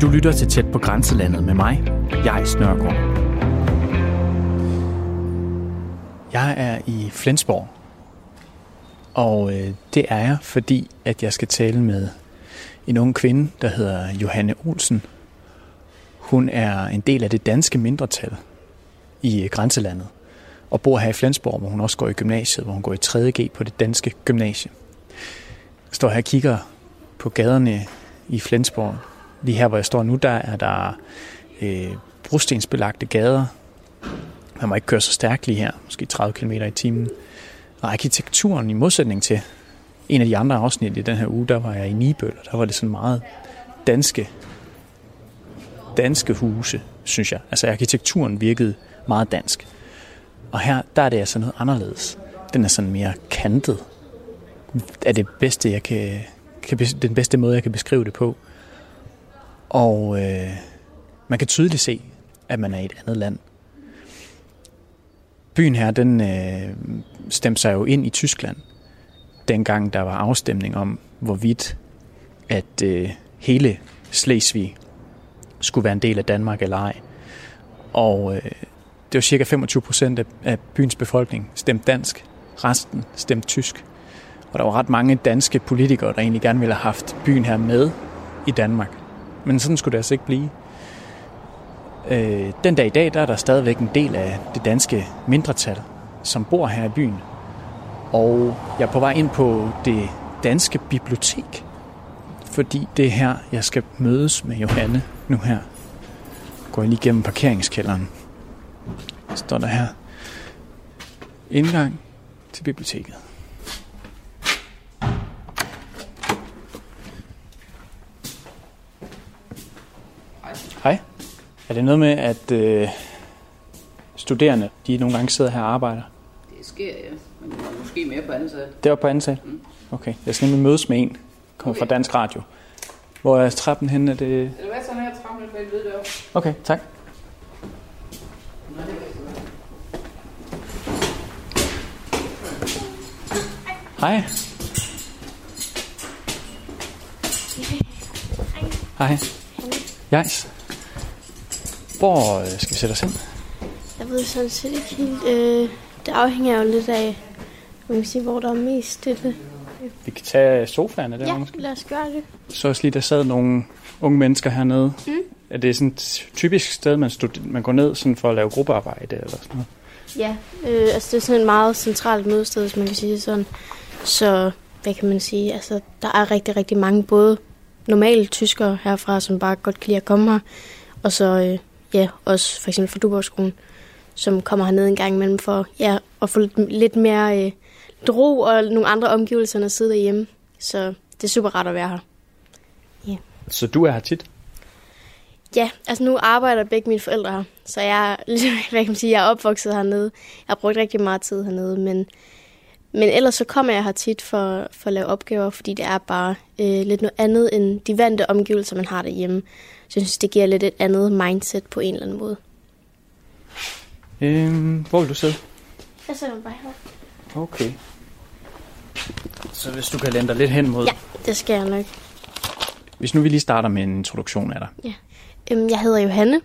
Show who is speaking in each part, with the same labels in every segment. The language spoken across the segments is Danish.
Speaker 1: Du lytter til Tæt på Grænselandet med mig, jeg Snørgaard. Jeg er i Flensborg, og øh, det er jeg, fordi at jeg skal tale med en ung kvinde, der hedder Johanne Olsen. Hun er en del af det danske mindretal i øh, grænselandet, og bor her i Flensborg, hvor hun også går i gymnasiet, hvor hun går i 3.G på det danske gymnasie. Jeg står her og kigger på gaderne i Flensborg. Lige her, hvor jeg står nu, der er der øh, brostensbelagte gader. Man må ikke køre så stærkt lige her, måske 30 km i timen. Og arkitekturen i modsætning til en af de andre afsnit i den her uge, der var jeg i Nibøl, og der var det sådan meget danske, danske huse, synes jeg. Altså arkitekturen virkede meget dansk. Og her, der er det altså noget anderledes. Den er sådan mere kantet. Er det bedste, jeg kan, kan den bedste måde, jeg kan beskrive det på. Og øh, man kan tydeligt se, at man er i et andet land. Byen her, den øh, stemte sig jo ind i Tyskland, dengang der var afstemning om, hvorvidt at øh, hele Slesvig skulle være en del af Danmark eller ej. Og øh, det var cirka 25 procent af byens befolkning stemte dansk, resten stemte tysk. Og der var ret mange danske politikere, der egentlig gerne ville have haft byen her med i Danmark. Men sådan skulle det altså ikke blive. Øh, den dag i dag, der er der stadigvæk en del af det danske mindretal, som bor her i byen. Og jeg er på vej ind på det danske bibliotek, fordi det er her, jeg skal mødes med Johanne nu her. Går jeg lige gennem parkeringskælderen. Står der her. Indgang til biblioteket. Hej. Er det noget med, at øh, studerende, de nogle gange sidder her og arbejder?
Speaker 2: Det sker, ja. Men måske mere på ansat.
Speaker 1: Det var på ansat? Mm. Okay. Jeg skal nemlig mødes med en, kommer okay. fra Dansk Radio. Hvor er trappen henne? Er det...
Speaker 2: Er det hvad sådan her trappen bag ved dør?
Speaker 1: Okay, tak. Hej. Hej. Jais. Hvor øh, skal vi sætte os ind?
Speaker 3: Jeg ved sådan set ikke helt. Øh, det afhænger jo lidt af, man kan sige, hvor der er mest stille.
Speaker 1: Vi kan tage sofaerne der
Speaker 3: Ja,
Speaker 1: måske.
Speaker 3: lad os gøre det.
Speaker 1: Så også lige, der sad nogle unge mennesker hernede.
Speaker 3: Mm.
Speaker 1: Er det sådan et typisk sted, man, stud- man går ned sådan for at lave gruppearbejde eller sådan noget?
Speaker 3: Ja, øh, altså det er sådan et meget centralt mødested, hvis man kan sige sådan. Så hvad kan man sige? Altså, der er rigtig, rigtig mange både normale tyskere herfra, som bare godt kan lide at komme her, og så øh, ja, også for eksempel fra Duborgskolen, som kommer herned en gang imellem for ja, at få lidt, lidt mere øh, lidt ro og nogle andre omgivelser end at sidde derhjemme. Så det er super rart at være her.
Speaker 1: Så du er her tit?
Speaker 3: Ja, altså nu arbejder begge mine forældre her, så jeg, hvad kan man sige, jeg er opvokset hernede. Jeg har brugt rigtig meget tid hernede, men, men ellers så kommer jeg her tit for, for at lave opgaver, fordi det er bare øh, lidt noget andet end de vante omgivelser, man har derhjemme. Så jeg synes, det giver lidt et andet mindset på en eller anden måde.
Speaker 1: Øhm, hvor vil du sidde?
Speaker 3: Jeg sætter mig bare her.
Speaker 1: Okay. Så hvis du kan lande dig lidt hen mod...
Speaker 3: Ja, det skal jeg nok.
Speaker 1: Hvis nu vi lige starter med en introduktion af dig.
Speaker 3: Øhm, Jeg hedder Johanne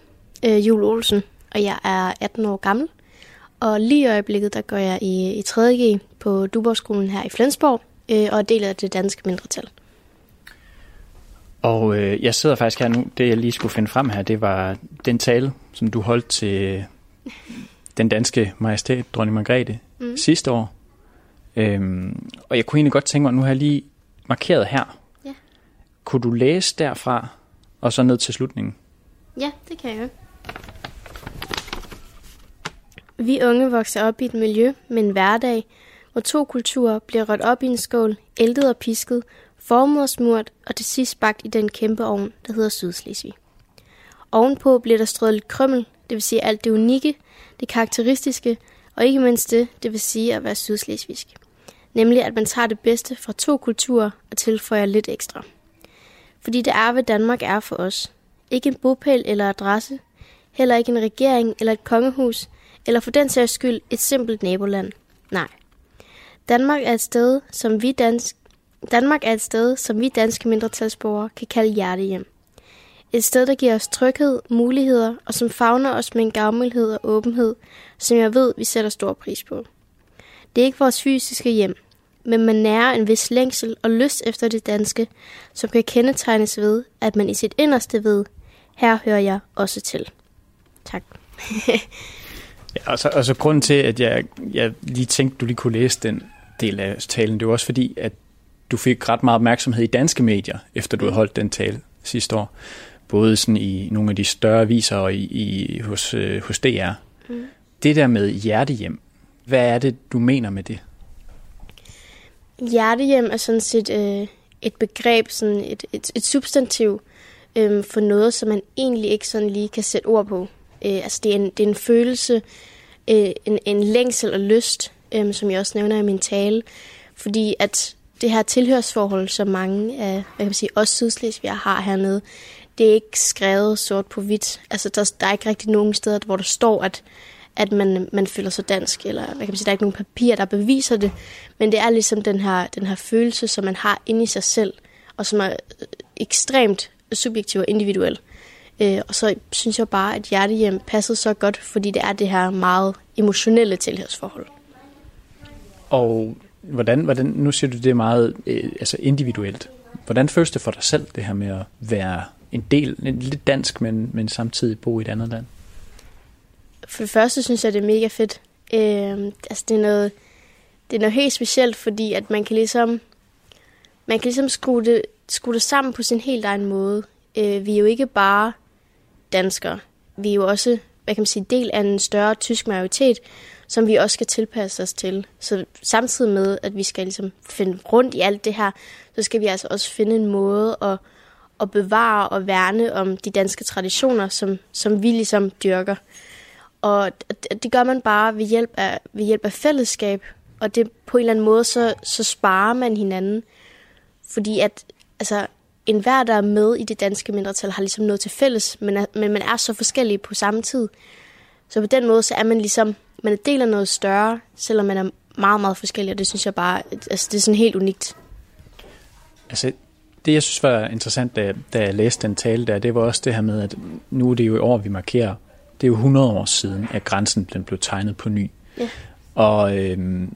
Speaker 3: øh, Jul Olsen, og jeg er 18 år gammel. Og lige i øjeblikket, der går jeg i, i 3.G på Duborgskolen her i Flensborg, øh, og er del af det danske mindretal.
Speaker 1: Og øh, jeg sidder faktisk her nu. Det jeg lige skulle finde frem her, det var den tale, som du holdt til den danske majestæt, dronning Margrethe, mm. sidste år. Øhm, og jeg kunne egentlig godt tænke mig, nu har jeg lige markeret her.
Speaker 3: Ja.
Speaker 1: Kunne du læse derfra, og så ned til slutningen?
Speaker 3: Ja, det kan jeg. Vi unge vokser op i et miljø med en hverdag, hvor to kulturer bliver rødt op i en skål, ældet og pisket, formet og smurt og til sidst bagt i den kæmpe ovn, der hedder Sydslesvig. Ovenpå bliver der strøget lidt krømmel, det vil sige alt det unikke, det karakteristiske, og ikke mindst det, det vil sige at være sydslesvigsk. Nemlig at man tager det bedste fra to kulturer og tilføjer lidt ekstra. Fordi det er, hvad Danmark er for os. Ikke en bopæl eller adresse, heller ikke en regering eller et kongehus, eller for den sags skyld et simpelt naboland. Nej. Danmark er et sted, som vi, dansk, Danmark er et sted, som vi danske mindretalsborgere kan kalde hjertehjem. Et sted, der giver os tryghed, muligheder og som favner os med en gavmildhed og åbenhed, som jeg ved, vi sætter stor pris på. Det er ikke vores fysiske hjem, men man nærer en vis længsel og lyst efter det danske, som kan kendetegnes ved, at man i sit inderste ved, her hører jeg også til. Tak.
Speaker 1: ja, og, så, og så grunden til, at jeg, jeg lige tænkte, du lige kunne læse den del af talen, det var også fordi, at du fik ret meget opmærksomhed i danske medier, efter du havde holdt den tale sidste år. Både sådan i nogle af de større aviser og i, i, hos, øh, hos DR. Mm. Det der med hjertehjem, hvad er det, du mener med det?
Speaker 3: Hjertehjem er sådan set øh, et begreb, sådan et, et, et substantiv øh, for noget, som man egentlig ikke sådan lige kan sætte ord på. Øh, altså det er en, det er en følelse, øh, en, en længsel og lyst, øh, som jeg også nævner i min tale, fordi at det her tilhørsforhold, som mange af hvad kan man sige, os sydslesvigere har hernede, det er ikke skrevet sort på hvidt. Altså, der, der er ikke rigtig nogen steder, hvor der står, at, at man, man føler sig dansk, eller hvad kan man sige, der er ikke nogen papir, der beviser det, men det er ligesom den her, den her følelse, som man har inde i sig selv, og som er øh, ekstremt subjektiv og individuel. Øh, og så synes jeg bare, at hjertehjem passede så godt, fordi det er det her meget emotionelle tilhørsforhold.
Speaker 1: Og hvordan, hvordan, nu siger du, det er meget øh, altså individuelt. Hvordan føles det for dig selv, det her med at være en del, lidt dansk, men, men samtidig bo i et andet land?
Speaker 3: For det første synes jeg, det er mega fedt. Øh, altså det er noget, det er noget helt specielt, fordi at man kan ligesom, man kan ligesom skrue det, skrue det sammen på sin helt egen måde. Øh, vi er jo ikke bare danskere. Vi er jo også, hvad kan man sige, del af en større tysk majoritet, som vi også skal tilpasse os til. Så samtidig med, at vi skal ligesom finde rundt i alt det her, så skal vi altså også finde en måde at, at bevare og værne om de danske traditioner, som, som vi ligesom dyrker. Og det gør man bare ved hjælp af, ved hjælp af fællesskab, og det på en eller anden måde, så, så sparer man hinanden. Fordi at, altså, enhver, der er med i det danske mindretal, har ligesom noget til fælles, men, er, men man er så forskellige på samme tid. Så på den måde, så er man ligesom, man deler noget større, selvom man er meget, meget forskellig, og det synes jeg bare, altså det er sådan helt unikt.
Speaker 1: Altså, det jeg synes var interessant, da, da jeg læste den tale der, det var også det her med, at nu er det jo i år, vi markerer, det er jo 100 år siden, at grænsen blev tegnet på ny. Ja. Og øhm,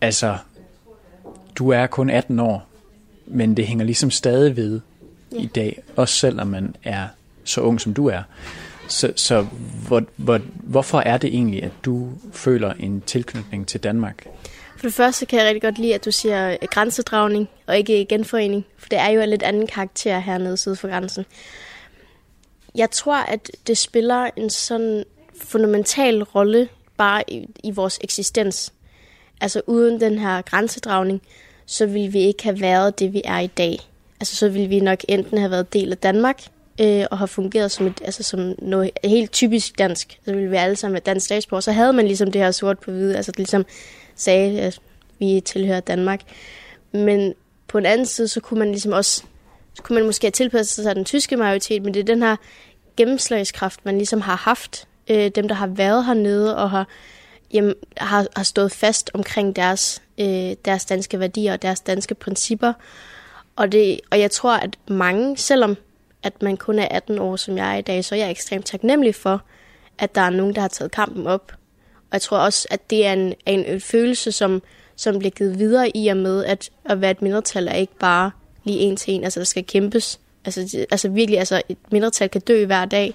Speaker 1: altså, du er kun 18 år, men det hænger ligesom stadig ved ja. i dag, også selvom man er så ung, som du er. Så, så hvor, hvor, hvorfor er det egentlig, at du føler en tilknytning til Danmark?
Speaker 3: For det første kan jeg rigtig godt lide, at du siger øh, grænsedragning og ikke genforening, for det er jo en lidt anden karakter hernede syd for grænsen. Jeg tror, at det spiller en sådan fundamental rolle bare i, i vores eksistens. Altså uden den her grænsedragning, så ville vi ikke have været det, vi er i dag. Altså så ville vi nok enten have været del af Danmark, øh, og har fungeret som, et, altså som noget helt typisk dansk. Så ville vi alle sammen være dansk statsborger. Så havde man ligesom det her sort på hvide, altså ligesom sagde, at vi tilhører Danmark. Men på en anden side, så kunne man ligesom også, så kunne man måske have tilpasset sig den tyske majoritet, men det er den her gennemslagskraft, man ligesom har haft. Øh, dem, der har været hernede og har, jamen, har, har stået fast omkring deres, øh, deres danske værdier og deres danske principper. Og, det, og jeg tror, at mange, selvom at man kun er 18 år, som jeg er i dag, så er jeg ekstremt taknemmelig for, at der er nogen, der har taget kampen op. Og jeg tror også, at det er en, en, en følelse, som, som bliver givet videre i og med, at at være et mindretal er ikke bare lige en til en, altså der skal kæmpes. Altså, det, altså virkelig, altså et mindretal kan dø hver dag,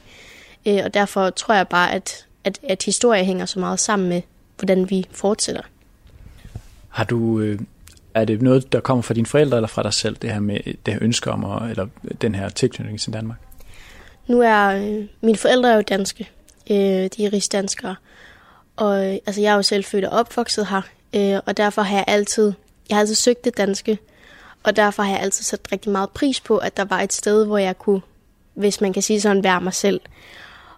Speaker 3: øh, og derfor tror jeg bare, at, at, at historie hænger så meget sammen med, hvordan vi fortsætter.
Speaker 1: Har du, øh, er det noget, der kommer fra dine forældre eller fra dig selv, det her med det her ønske om, at, eller den her tilknytning til Danmark?
Speaker 3: Nu er øh, mine forældre er jo danske. Øh, de er rigsdanskere. Og øh, altså, jeg er jo selv født og opvokset her, øh, og derfor har jeg altid, jeg har altid søgt det danske. Og derfor har jeg altid sat rigtig meget pris på, at der var et sted, hvor jeg kunne, hvis man kan sige sådan, være mig selv.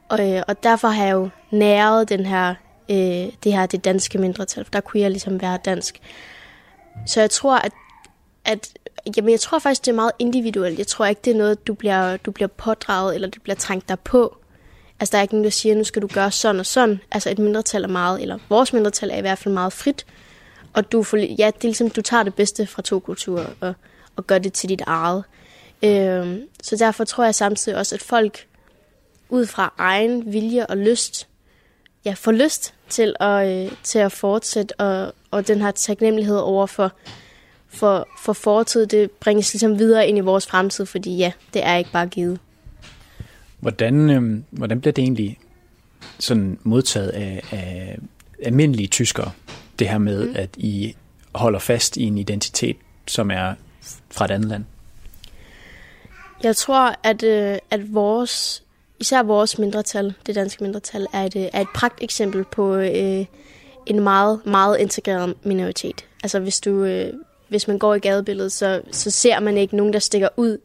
Speaker 3: Og, øh, og derfor har jeg jo næret den her, øh, det her det danske mindretal. Der kunne jeg ligesom være dansk. Så jeg tror, at, at jamen, jeg tror faktisk, det er meget individuelt. Jeg tror ikke, det er noget, du bliver, du bliver pådraget, eller det bliver trængt dig på. Altså, der er ikke nogen, der siger, nu skal du gøre sådan og sådan. Altså, et mindretal er meget, eller vores mindretal er i hvert fald meget frit. og du, får, ja, det er ligesom, du tager det bedste fra to kulturer og, og gør det til dit eget. Øhm, så derfor tror jeg samtidig også, at folk ud fra egen vilje og lyst, ja, får lyst til at, øh, til at fortsætte, og, og den her taknemmelighed over for, for, for fortid, det bringes ligesom videre ind i vores fremtid, fordi ja, det er ikke bare givet.
Speaker 1: Hvordan, øh, hvordan bliver det egentlig sådan modtaget af, af almindelige tyskere, det her med, mm. at I holder fast i en identitet, som er fra et andet land?
Speaker 3: Jeg tror, at, øh, at vores, især vores mindretal, det danske mindretal, er et, er et pragt eksempel på øh, en meget, meget integreret minoritet. Altså hvis du, øh, hvis man går i gadebilledet, så, så ser man ikke nogen, der stikker ud.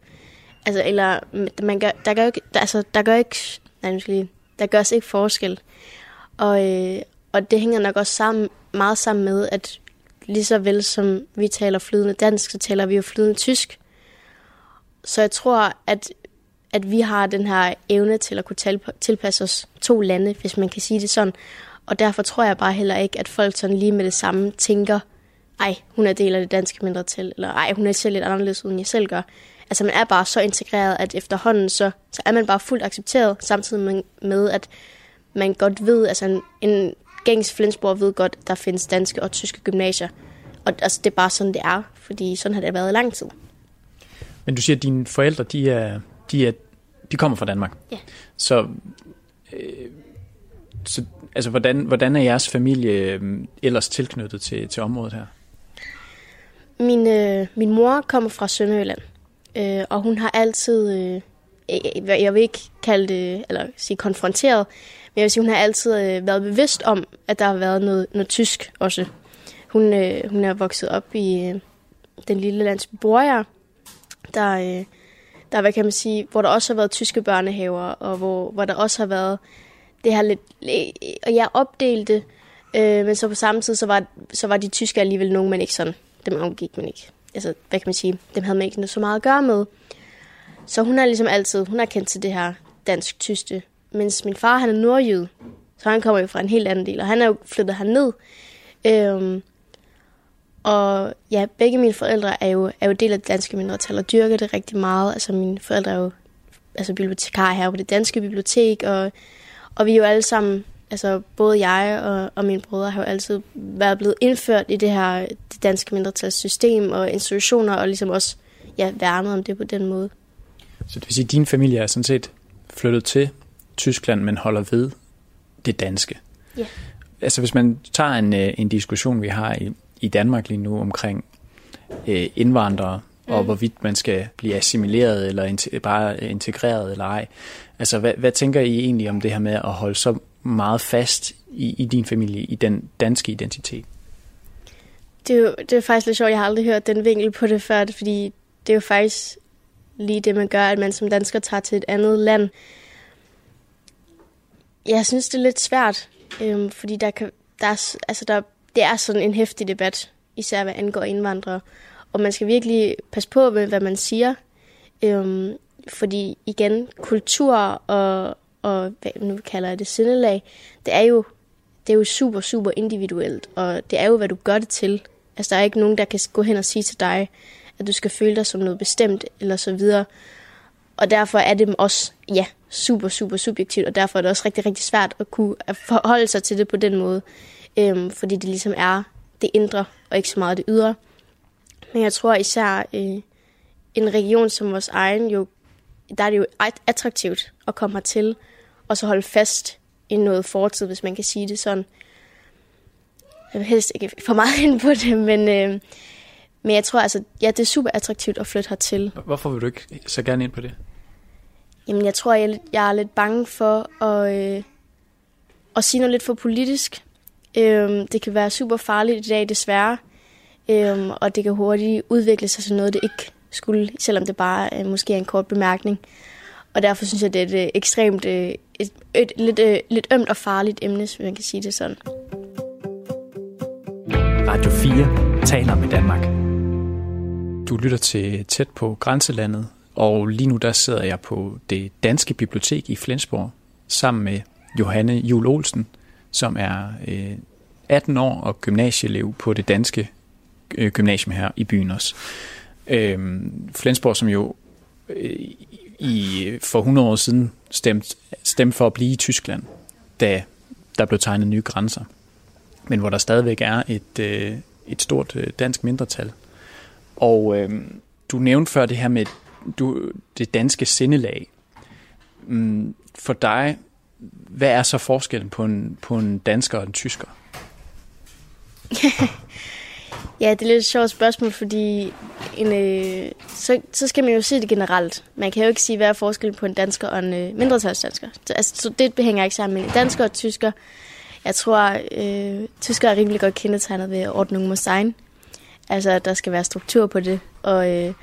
Speaker 3: Altså, eller man gør, der gør ikke, der, altså, der gør ikke, nej, lige, der gørs ikke forskel. Og, øh, og det hænger nok også sammen, meget sammen med, at lige så vel som vi taler flydende dansk, så taler vi jo flydende tysk. Så jeg tror, at, at vi har den her evne til at kunne tilpasse os to lande, hvis man kan sige det sådan. Og derfor tror jeg bare heller ikke, at folk sådan lige med det samme tænker, ej, hun er del af det danske mindretal, eller ej, hun er selv lidt anderledes, end jeg selv gør. Altså man er bare så integreret, at efterhånden så, så er man bare fuldt accepteret, samtidig med, at man godt ved, altså en, en gængs Flensborg ved godt, der findes danske og tyske gymnasier. Og altså, det er bare sådan, det er, fordi sådan har det været i lang tid.
Speaker 1: Men du siger, at dine forældre, de, er, de, er, de kommer fra Danmark.
Speaker 3: Ja.
Speaker 1: Så, øh, så altså, hvordan, hvordan er jeres familie øhm, ellers tilknyttet til, til området her?
Speaker 3: Min, øh, min mor kommer fra Sønderjylland, øh, og hun har altid, øh, jeg vil ikke kalde det, eller sige konfronteret, men jeg vil sige, hun har altid øh, været bevidst om, at der har været noget, noget tysk også. Hun, øh, hun er vokset op i øh, den lille landsby Borger, der, øh, der, hvad kan man sige, hvor der også har været tyske børnehaver, og hvor, hvor der også har været det her lidt, og jeg opdelte, øh, men så på samme tid, så var, så var de tyske alligevel nogen, man ikke sådan, dem omgik man ikke. Altså, hvad kan man sige, dem havde man ikke så meget at gøre med. Så hun har ligesom altid, hun har kendt til det her dansk-tyske, mens min far, han er nordjyd, så han kommer jo fra en helt anden del, og han er jo flyttet herned. Øhm, og ja, begge mine forældre er jo, er jo del af det danske mindretal og dyrker det rigtig meget. Altså mine forældre er jo altså, bibliotekarer her på det danske bibliotek, og, og vi er jo alle sammen, altså både jeg og, og mine brødre har jo altid været blevet indført i det her det danske mindretalssystem og institutioner, og ligesom også ja, værnet om det på den måde.
Speaker 1: Så det vil sige, at din familie er sådan set flyttet til Tyskland, men holder ved det danske.
Speaker 3: Ja.
Speaker 1: Altså hvis man tager en, øh, en diskussion, vi har i, i Danmark lige nu omkring øh, indvandrere, mm. og hvorvidt man skal blive assimileret eller in- bare integreret eller ej. Altså hvad, hvad tænker I egentlig om det her med at holde så meget fast i, i din familie, i den danske identitet?
Speaker 3: Det er, jo, det er faktisk lidt sjovt, jeg har aldrig hørt den vinkel på det før, fordi det er jo faktisk lige det, man gør, at man som dansker tager til et andet land. Jeg synes, det er lidt svært, øhm, fordi der kan, der er, altså der, det er sådan en hæftig debat, især hvad angår indvandrere. Og man skal virkelig passe på med, hvad man siger. Øhm, fordi igen, kultur og, og hvad nu kalder jeg det, sindelag, det er jo det er jo super, super individuelt, og det er jo, hvad du gør det til. Altså, der er ikke nogen, der kan gå hen og sige til dig, at du skal føle dig som noget bestemt, eller så videre. Og derfor er det også, ja, super, super subjektivt, og derfor er det også rigtig, rigtig svært at kunne forholde sig til det på den måde, øhm, fordi det ligesom er det indre, og ikke så meget det ydre. Men jeg tror især, øh, en region som vores egen, jo, der er det jo attraktivt at komme hertil, og så holde fast i noget fortid, hvis man kan sige det sådan. Jeg vil helst ikke for meget ind på det, men, øh, men jeg tror altså, ja, det er super attraktivt at flytte hertil.
Speaker 1: Hvorfor vil du ikke så gerne ind på det?
Speaker 3: Jamen, jeg tror, jeg, jeg er lidt bange for at, øh, at sige noget lidt for politisk. Øh, det kan være super farligt i dag, desværre. Øh, og det kan hurtigt udvikle sig til noget, det ikke skulle, selvom det bare øh, måske er en kort bemærkning. Og derfor synes jeg, det er et øh, ekstremt, øh, et, et, et, lidt, øh, lidt ømt og farligt emne, hvis man kan sige det sådan.
Speaker 1: Radio 4 taler med Danmark. Du lytter til tæt på grænselandet, og lige nu der sidder jeg på det danske bibliotek i Flensborg sammen med Johanne Jul Olsen, som er øh, 18 år og gymnasieelev på det danske øh, gymnasium her i byen også. Øh, Flensborg, som jo øh, i, for 100 år siden stemte stemte for at blive i Tyskland, da der blev tegnet nye grænser. Men hvor der stadigvæk er et, øh, et stort øh, dansk mindretal. Og øh, du nævnte før det her med du, det danske sindelag. Mm, for dig, hvad er så forskellen på en, på en dansker og en tysker?
Speaker 3: Ja, det er lidt et sjovt spørgsmål, fordi en, øh, så, så skal man jo se det generelt. Man kan jo ikke sige, hvad er forskellen på en dansker og en øh, mindretalsdansker. Så, altså, så det hænger ikke sammen. Men dansker og tysker, jeg tror, øh, tysker er rimelig godt kendetegnet ved ordning mod sign. Altså, at der skal være struktur på det, og, øh,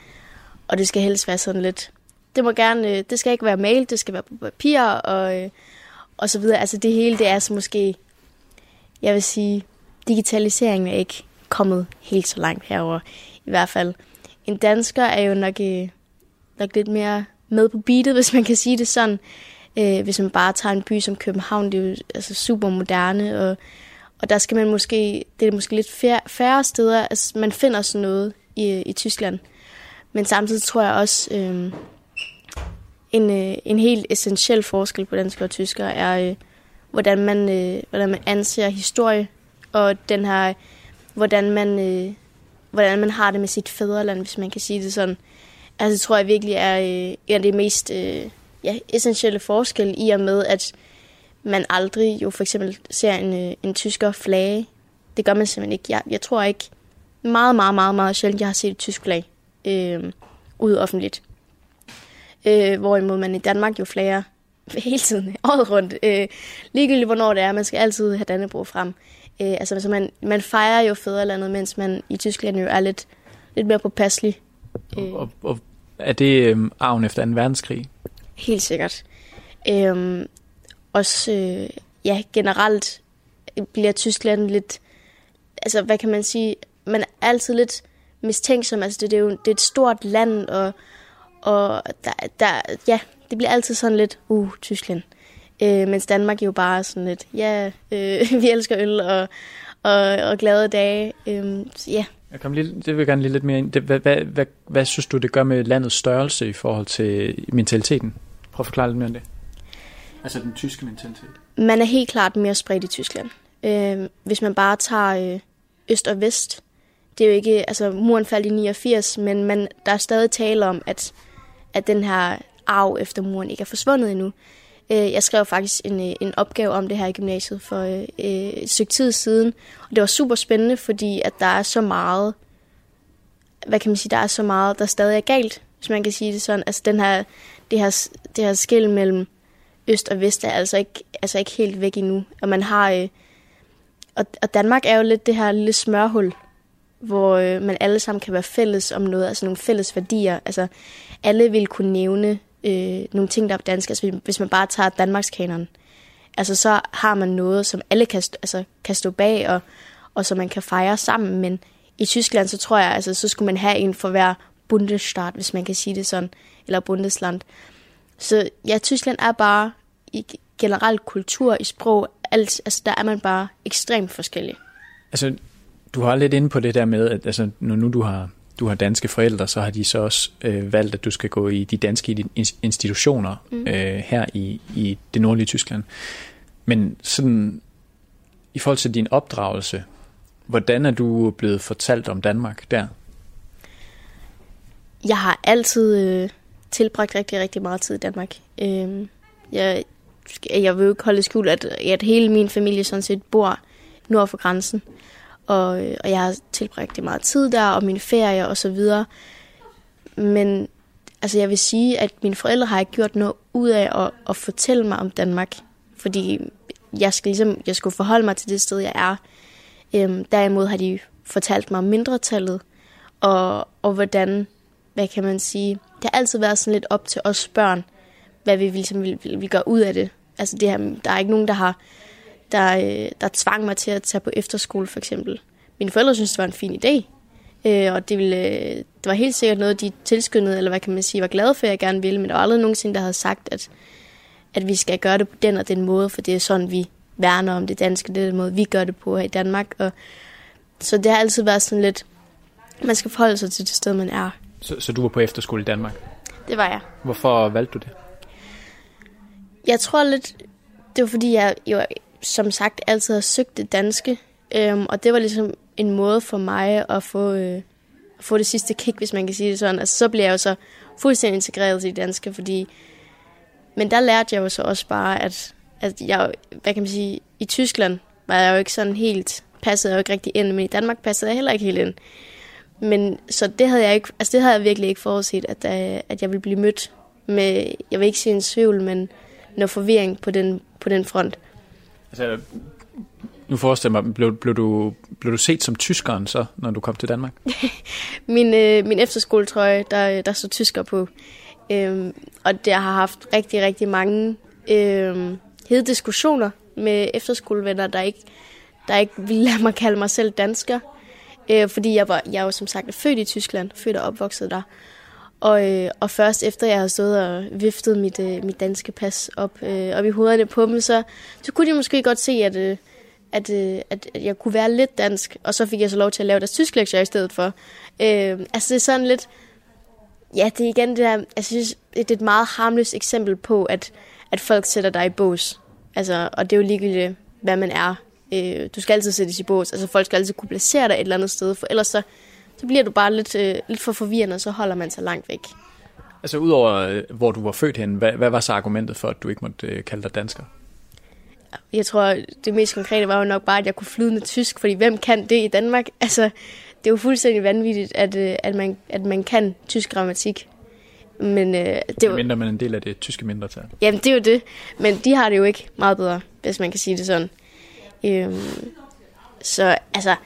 Speaker 3: og det skal helst være sådan lidt... Det må gerne, øh, det skal ikke være mail, det skal være på papir, og, øh, og så videre. Altså, det hele, det er så måske, jeg vil sige, digitaliseringen er ikke kommet helt så langt herover i hvert fald. En dansker er jo nok, øh, nok lidt mere med på beatet, hvis man kan sige det sådan. Øh, hvis man bare tager en by som København, det er jo altså, super moderne, og, og der skal man måske, det er måske lidt færre, færre steder, altså man finder sådan noget i, i Tyskland. Men samtidig tror jeg også, øh, en, øh, en helt essentiel forskel på danskere og tyskere er, øh, hvordan, man, øh, hvordan man anser historie, og den her hvordan man, øh, hvordan man har det med sit fædreland, hvis man kan sige det sådan. Altså, det tror jeg virkelig er øh, en af de mest øh, ja, essentielle forskelle i og med, at man aldrig jo for eksempel ser en, øh, en tysker flage. Det gør man simpelthen ikke. Jeg, jeg tror ikke meget, meget, meget, meget sjældent, jeg har set et tysk flag øh, ude offentligt. Øh, hvorimod man i Danmark jo flager hele tiden, året rundt. Øh, ligegyldigt hvornår det er, man skal altid have Dannebrog frem. Øh, altså, altså man, man fejrer jo fædrelandet, mens man i Tyskland jo er lidt, lidt mere påpasselig.
Speaker 1: Øh. Og, og er det øh, arven efter 2. verdenskrig?
Speaker 3: Helt sikkert. Øh, også, øh, ja, generelt bliver Tyskland lidt, altså hvad kan man sige, man er altid lidt mistænksom, altså det, det er jo det er et stort land, og, og der, der, ja, det bliver altid sådan lidt, uh, Tyskland. Øh, mens Danmark jo bare sådan lidt, ja, øh, vi elsker øl og, og, og glade dage. Øh, ja.
Speaker 1: Jeg kom lige, det vil jeg gerne lige lidt mere ind. Det, hvad, hvad, hvad, hvad synes du, det gør med landets størrelse i forhold til mentaliteten? Prøv at forklare lidt mere om det. Altså den tyske mentalitet.
Speaker 3: Man er helt klart mere spredt i Tyskland. Øh, hvis man bare tager øh, øst og vest, det er jo ikke, altså muren faldt i 89, men man, der er stadig tale om, at, at den her arv efter muren ikke er forsvundet endnu. Øh, jeg skrev faktisk en, øh, en opgave om det her i gymnasiet for øh, øh, et stykke tid siden. Og det var super spændende, fordi at der er så meget, hvad kan man sige, der er så meget, der stadig er galt, hvis man kan sige det sådan. Altså den her, det her, det her skil mellem øst og vest er altså ikke, altså ikke helt væk endnu. Og man har, øh, og, og Danmark er jo lidt det her lille smørhul, hvor øh, man alle sammen kan være fælles om noget, altså nogle fælles værdier. Altså alle vil kunne nævne øh, nogle ting, der er på dansk. Altså, hvis man bare tager Danmarks kanon, altså, så har man noget, som alle kan, altså, kan stå bag, og, og som man kan fejre sammen. Men i Tyskland, så tror jeg, altså, så skulle man have en for hver bundestat, hvis man kan sige det sådan, eller Bundesland. Så ja, Tyskland er bare i generelt kultur, i sprog, alt, altså der er man bare ekstremt forskellig.
Speaker 1: Altså, du har lidt inde på det der med, at altså, når nu du har du har danske forældre, så har de så også øh, valgt, at du skal gå i de danske institutioner mm. øh, her i, i det nordlige Tyskland. Men sådan, i forhold til din opdragelse, hvordan er du blevet fortalt om Danmark der?
Speaker 3: Jeg har altid øh, tilbragt rigtig, rigtig meget tid i Danmark. Øh, jeg, jeg vil jo ikke holde skjul, at, at hele min familie sådan set bor nord for grænsen og, øh, og jeg har tilbragt det meget tid der, og mine ferier og så videre. Men altså, jeg vil sige, at mine forældre har ikke gjort noget ud af at, at fortælle mig om Danmark, fordi jeg, skal ligesom, jeg skulle forholde mig til det sted, jeg er. Øhm, derimod har de fortalt mig om mindretallet, og, og hvordan, hvad kan man sige, det har altid været sådan lidt op til os børn, hvad vi ligesom vil, vil, vil gøre ud af det. Altså det her, der er ikke nogen, der har der, øh, der tvang mig til at tage på efterskole for eksempel. Mine forældre synes, det var en fin idé, øh, og det, ville, øh, det var helt sikkert noget, de tilskyndede, eller hvad kan man sige, var glade for, at jeg gerne ville, men der var aldrig nogensinde, der havde sagt, at, at vi skal gøre det på den og den måde, for det er sådan, vi værner om det danske, det er den måde, vi gør det på her i Danmark. Og, så det har altid været sådan lidt, man skal forholde sig til det sted, man er.
Speaker 1: Så, så du var på efterskole i Danmark?
Speaker 3: Det var jeg.
Speaker 1: Hvorfor valgte du det?
Speaker 3: Jeg tror lidt, det var fordi, jeg jo som sagt altid har søgt det danske. Øhm, og det var ligesom en måde for mig at få, øh, at få det sidste kick, hvis man kan sige det sådan. Altså, så blev jeg jo så fuldstændig integreret i det danske, fordi... Men der lærte jeg jo så også bare, at, at jeg, hvad kan man sige, i Tyskland var jeg jo ikke sådan helt, passede jeg jo ikke rigtig ind, men i Danmark passede jeg heller ikke helt ind. Men så det havde jeg ikke, altså det havde jeg virkelig ikke forudset, at, der, at jeg ville blive mødt med, jeg vil ikke sige en tvivl, men noget forvirring på den, på den front.
Speaker 1: Altså, nu forestiller mig, blev, blev, du, blev du set som tyskeren så, når du kom til Danmark?
Speaker 3: min, øh, min efterskoletrøje, der, der så tysker på. Øhm, og det har haft rigtig, rigtig mange øhm, hede diskussioner med efterskolevenner, der ikke, der ikke ville lade mig kalde mig selv dansker. Øh, fordi jeg var, jeg var som sagt født i Tyskland, født og opvokset der. Og, øh, og først efter jeg havde stået og viftet mit, øh, mit danske pas op, øh, op i hovederne på dem, så, så kunne de måske godt se, at, øh, at, øh, at, at jeg kunne være lidt dansk. Og så fik jeg så lov til at lave deres tysk lektier i stedet for. Øh, altså det er sådan lidt... Ja, det er igen det der... Altså, jeg synes, det er et meget harmløst eksempel på, at, at folk sætter dig i bås. Altså, og det er jo ligegyldigt, hvad man er. Øh, du skal altid sættes i bås. Altså folk skal altid kunne placere dig et eller andet sted, for ellers så så bliver du bare lidt, øh, lidt for forvirrende, og så holder man sig langt væk.
Speaker 1: Altså udover, øh, hvor du var født hen, hvad, hvad var så argumentet for, at du ikke måtte øh, kalde dig dansker?
Speaker 3: Jeg tror, det mest konkrete var jo nok bare, at jeg kunne flydende tysk, fordi hvem kan det i Danmark? Altså, det er jo fuldstændig vanvittigt, at, øh, at, man, at man kan tysk grammatik. Men øh,
Speaker 1: det var... Mindre man en del af det tyske mindretal.
Speaker 3: Jamen, det er jo det. Men de har det jo ikke meget bedre, hvis man kan sige det sådan. Øhm, så altså,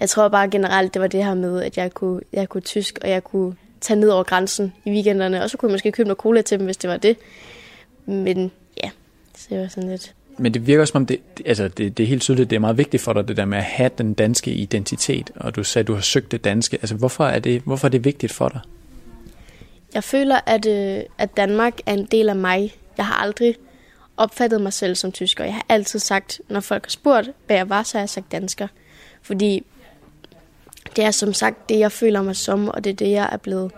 Speaker 3: jeg tror bare generelt, det var det her med, at jeg kunne, jeg kunne tysk, og jeg kunne tage ned over grænsen i weekenderne, og så kunne jeg måske købe noget cola til dem, hvis det var det. Men ja, så det var sådan lidt...
Speaker 1: Men det virker som om, det, altså det, det er helt tydeligt, det er meget vigtigt for dig, det der med at have den danske identitet, og du sagde, at du har søgt det danske. Altså hvorfor er det, hvorfor er det vigtigt for dig?
Speaker 3: Jeg føler, at, øh, at Danmark er en del af mig. Jeg har aldrig opfattet mig selv som tysker. Jeg har altid sagt, når folk har spurgt, hvad jeg var, så har jeg sagt dansker. Fordi det er som sagt det, jeg føler mig som, og det er det, jeg er blevet,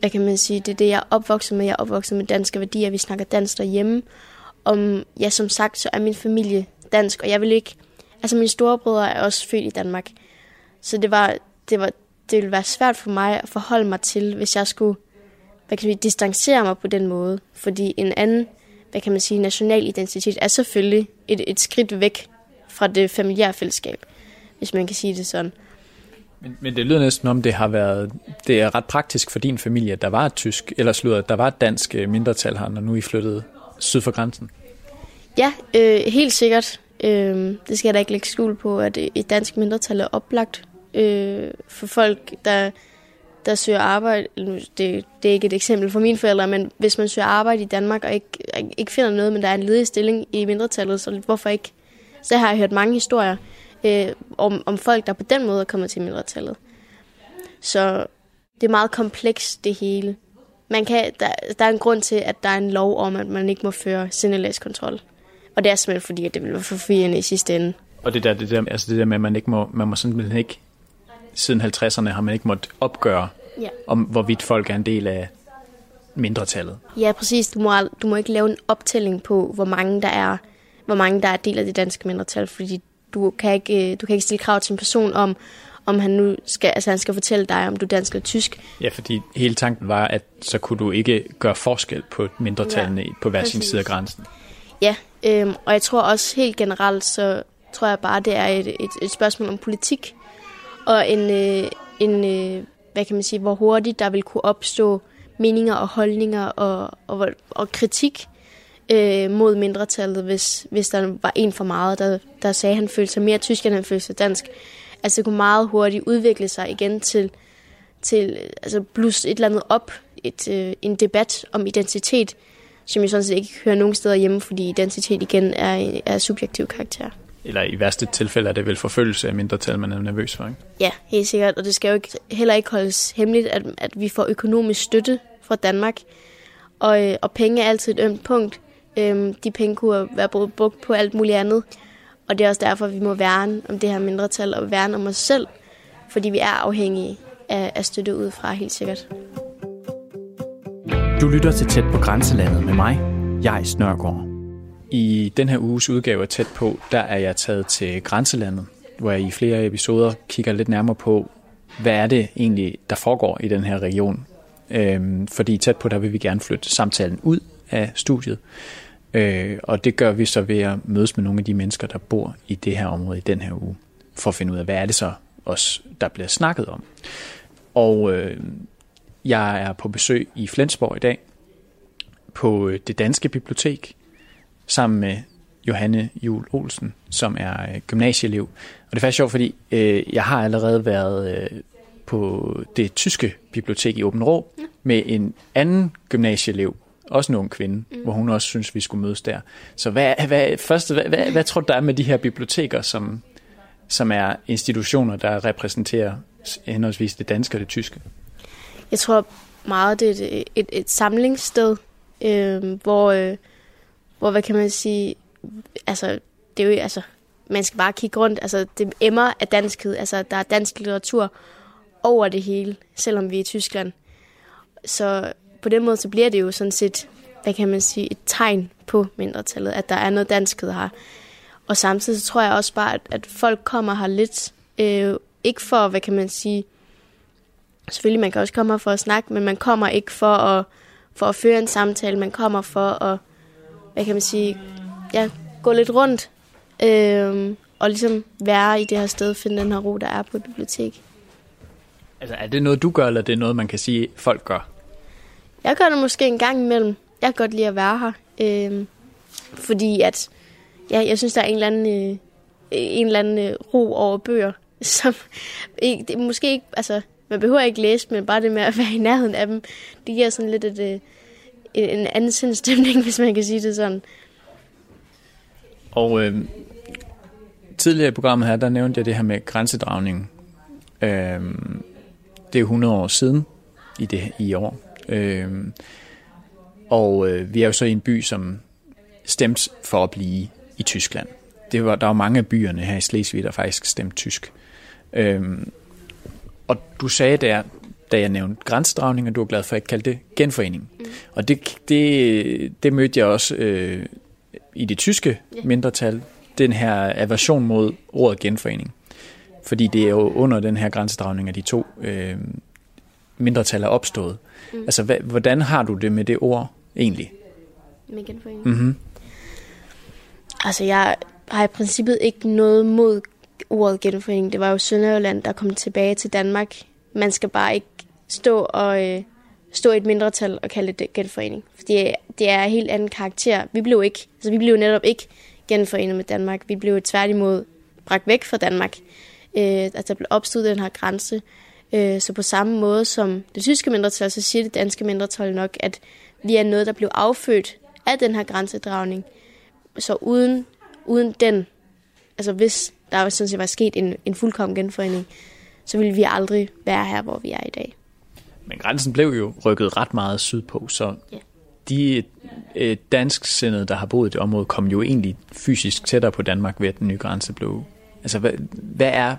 Speaker 3: hvad kan man sige, det er det, jeg er opvokset med. Jeg er opvokset med danske værdier, vi snakker dansk derhjemme. Om, ja, som sagt, så er min familie dansk, og jeg vil ikke, altså mine storebrødre er også født i Danmark. Så det var, det var, det ville være svært for mig at forholde mig til, hvis jeg skulle, hvad kan man sige, distancere mig på den måde. Fordi en anden, hvad kan man sige, national identitet er selvfølgelig et, et skridt væk fra det familiære fællesskab, hvis man kan sige det sådan.
Speaker 1: Men, men det lyder næsten om, det har været, det er ret praktisk for din familie, at der var et tysk, eller slutter, der var et dansk øh, mindretal her, når nu I flyttede syd for grænsen.
Speaker 3: Ja, øh, helt sikkert. Øh, det skal jeg da ikke lægge skjul på, at et dansk mindretal er oplagt øh, for folk, der, der søger arbejde. Det, det er ikke et eksempel for mine forældre, men hvis man søger arbejde i Danmark og ikke, ikke finder noget, men der er en ledig stilling i mindretallet, så hvorfor ikke? Så har jeg hørt mange historier øh, om, om folk, der på den måde er kommet til mindretallet. Så det er meget komplekst, det hele. Man kan, der, der er en grund til, at der er en lov om, at man ikke må føre sindelægskontrol. Og det er simpelthen fordi, at det vil være forvirrende i sidste ende.
Speaker 1: Og det der, det der, altså det der med, at man ikke må, man må simpelthen ikke, siden 50'erne har man ikke måttet opgøre, ja. om hvorvidt folk er en del af mindretallet.
Speaker 3: Ja, præcis. Du må, du må ikke lave en optælling på, hvor mange der er, hvor mange der er del af det danske mindretal, fordi du kan ikke, øh, du kan ikke stille krav til en person om, om han nu skal, altså han skal fortælle dig, om du er dansk eller tysk.
Speaker 1: Ja, fordi hele tanken var, at så kunne du ikke gøre forskel på mindretallene ja, på hver sin side af grænsen.
Speaker 3: Ja, øhm, og jeg tror også helt generelt, så tror jeg bare, det er et, et, et spørgsmål om politik, og en, øh, en øh, hvad kan man sige, hvor hurtigt der vil kunne opstå meninger og holdninger og, og, og kritik øh, mod mindretallet, hvis, hvis der var en for meget, der, der sagde, at han følte sig mere tysk, end han følte sig dansk. Altså det kunne meget hurtigt udvikle sig igen til, til altså blus et eller andet op, et, øh, en debat om identitet, som jeg sådan set ikke hører nogen steder hjemme, fordi identitet igen er, er subjektiv karakter.
Speaker 1: Eller i værste tilfælde er det vel forfølgelse af mindretal, man er nervøs for, ikke?
Speaker 3: Ja, helt sikkert. Og det skal jo ikke, heller ikke holdes hemmeligt, at, at vi får økonomisk støtte fra Danmark. Og, øh, og penge er altid et ømt punkt Øhm, de penge kunne være brugt på alt muligt andet. Og det er også derfor, vi må værne om det her mindretal og værne om os selv, fordi vi er afhængige af, af støtte udefra, helt sikkert.
Speaker 1: Du lytter til Tæt på Grænselandet med mig, jeg Snørgaard. I den her uges udgave af Tæt på, der er jeg taget til Grænselandet, hvor jeg i flere episoder kigger lidt nærmere på, hvad er det egentlig, der foregår i den her region. Øhm, fordi tæt på, der vil vi gerne flytte samtalen ud af studiet. Øh, og det gør vi så ved at mødes med nogle af de mennesker, der bor i det her område i den her uge, for at finde ud af, hvad er det så også, der bliver snakket om. Og øh, jeg er på besøg i Flensborg i dag, på øh, det danske bibliotek, sammen med Johanne Jul Olsen, som er øh, gymnasieelev. Og det er faktisk sjovt, fordi øh, jeg har allerede været øh, på det tyske bibliotek i Åben Rå med en anden gymnasieelev, også en ung kvinde, mm. hvor hun også synes, vi skulle mødes der. Så hvad, hvad, først, hvad, hvad, hvad tror du, der er med de her biblioteker, som, som er institutioner, der repræsenterer henholdsvis det danske og det tyske?
Speaker 3: Jeg tror meget, det er et, et, et samlingssted, øh, hvor, øh, hvor, hvad kan man sige, altså, det er jo, altså, man skal bare kigge rundt, altså, det emmer af danskhed, altså, der er dansk litteratur over det hele, selvom vi er i Tyskland. Så på den måde, så bliver det jo sådan set, hvad kan man sige, et tegn på mindretallet, at der er noget danskhed her. Og samtidig så tror jeg også bare, at, at folk kommer her lidt, øh, ikke for, hvad kan man sige, selvfølgelig man kan også komme her for at snakke, men man kommer ikke for at, for at føre en samtale, man kommer for at, hvad kan man sige, ja, gå lidt rundt, øh, og ligesom være i det her sted, finde den her ro, der er på et bibliotek.
Speaker 1: Altså er det noget, du gør, eller er det noget, man kan sige, folk gør?
Speaker 3: Jeg gør det måske en gang imellem. Jeg kan godt lide at være her. Øh, fordi at, ja, jeg synes, der er en eller anden, øh, en eller anden øh, ro over bøger, som ikke, det, måske ikke, altså, man behøver ikke læse, men bare det med at være i nærheden af dem, det giver sådan lidt et, øh, en anden sindstemning, hvis man kan sige det sådan.
Speaker 1: Og øh, tidligere i programmet her, der nævnte jeg det her med grænsedragning. Øh, det er 100 år siden i, det, i år. Øh, og øh, vi er jo så i en by, som stemte for at blive i Tyskland. Det var, der var mange af byerne her i Slesvig, der faktisk stemte tysk. Øhm, og du sagde der, da jeg nævnte grænsedragning, at du er glad for, at jeg kaldte det genforening. Mm. Og det, det, det mødte jeg også øh, i det tyske mindretal, den her aversion mod ordet genforening. Fordi det er jo under den her grænsedragning, at de to øh, mindretal er opstået. Mm. Altså, hvad, hvordan har du det med det ord egentlig?
Speaker 3: Med genforening? Mm-hmm. Altså, jeg har i princippet ikke noget mod ordet genforening. Det var jo Sønderjylland, der kom tilbage til Danmark. Man skal bare ikke stå og øh, stå i et mindretal og kalde det genforening. Fordi det er en helt anden karakter. Vi blev ikke, altså vi blev netop ikke genforenet med Danmark. Vi blev tværtimod bragt væk fra Danmark. Øh, altså der blev opstået den her grænse. Øh, så på samme måde som det tyske mindretal, så siger det danske mindretal nok, at vi er noget, der blev affødt af den her grænsedragning. Så uden, uden den, altså hvis der sådan set var sket en, en fuldkommen genforening, så ville vi aldrig være her, hvor vi er i dag.
Speaker 1: Men grænsen blev jo rykket ret meget sydpå, så ja. de øh, dansksindede, der har boet i det område, kom jo egentlig fysisk tættere på Danmark ved, at den nye grænse blev... Altså, hvad, hvad, er,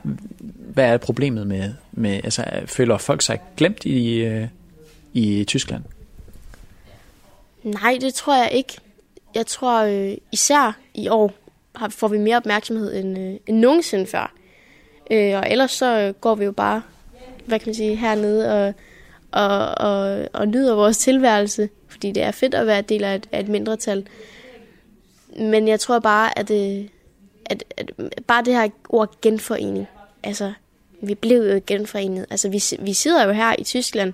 Speaker 1: hvad er problemet med, med... Altså, føler folk sig glemt i, øh, i Tyskland?
Speaker 3: Nej, det tror jeg ikke. Jeg tror øh, især i år har, får vi mere opmærksomhed end, øh, end nogensinde før. Øh, og ellers så øh, går vi jo bare, hvad kan man sige, hernede og, og, og, og nyder vores tilværelse, fordi det er fedt at være del af et, af et mindretal. Men jeg tror bare, at, øh, at, at bare det her ord genforening, altså vi blev jo genforenet. Altså vi, vi sidder jo her i Tyskland,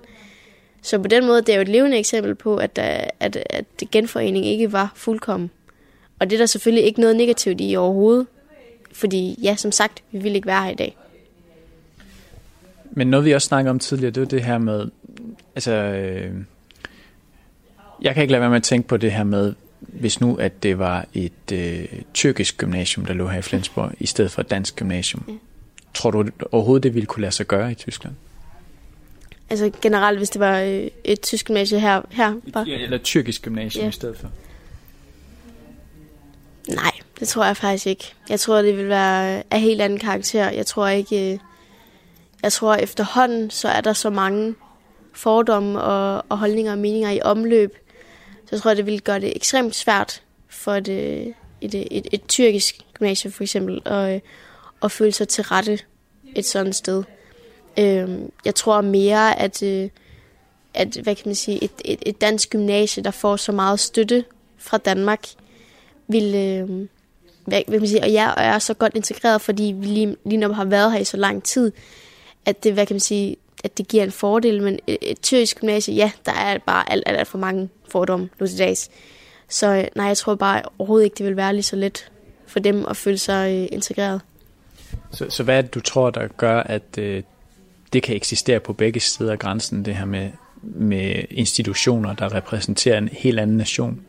Speaker 3: så på den måde det er jo et levende eksempel på, at, øh, at, at genforening ikke var fuldkommen. Og det er der selvfølgelig ikke noget negativt i overhovedet. Fordi ja, som sagt, vi vil ikke være her i dag.
Speaker 1: Men noget vi også snakkede om tidligere, det er det her med, altså, øh, jeg kan ikke lade være med at tænke på det her med, hvis nu at det var et øh, tyrkisk gymnasium, der lå her i Flensborg, i stedet for et dansk gymnasium. Ja. Tror du overhovedet, det ville kunne lade sig gøre i Tyskland?
Speaker 3: Altså generelt, hvis det var øh, et tysk gymnasium her? her
Speaker 1: bare. Ja, eller et tyrkisk gymnasium ja. i stedet for.
Speaker 3: Nej, det tror jeg faktisk ikke. Jeg tror, det vil være af helt anden karakter. Jeg tror ikke... Øh, jeg tror efterhånden, så er der så mange fordomme og, og holdninger og meninger i omløb. Så tror jeg det ville gøre det ekstremt svært for et, øh, et, et, et, et tyrkisk gymnasium for eksempel at, øh, at føle sig til rette et sådan sted. Øhm, jeg tror mere, at, at hvad kan man sige, et, et, et dansk gymnasie, der får så meget støtte fra Danmark, vil, øh, hvad kan man sige, og jeg er så godt integreret, fordi vi lige, lige nu har været her i så lang tid, at det, hvad kan man sige, at det giver en fordel, men et, et tyrkisk gymnasie, ja, der er bare alt, alt, alt for mange fordomme nu til dags. Så øh, nej, jeg tror bare overhovedet ikke, det vil være lige så let for dem at føle sig øh, integreret.
Speaker 1: Så, så hvad er det, du tror, der gør, at øh, det kan eksistere på begge sider af grænsen, det her med, med institutioner, der repræsenterer en helt anden nation,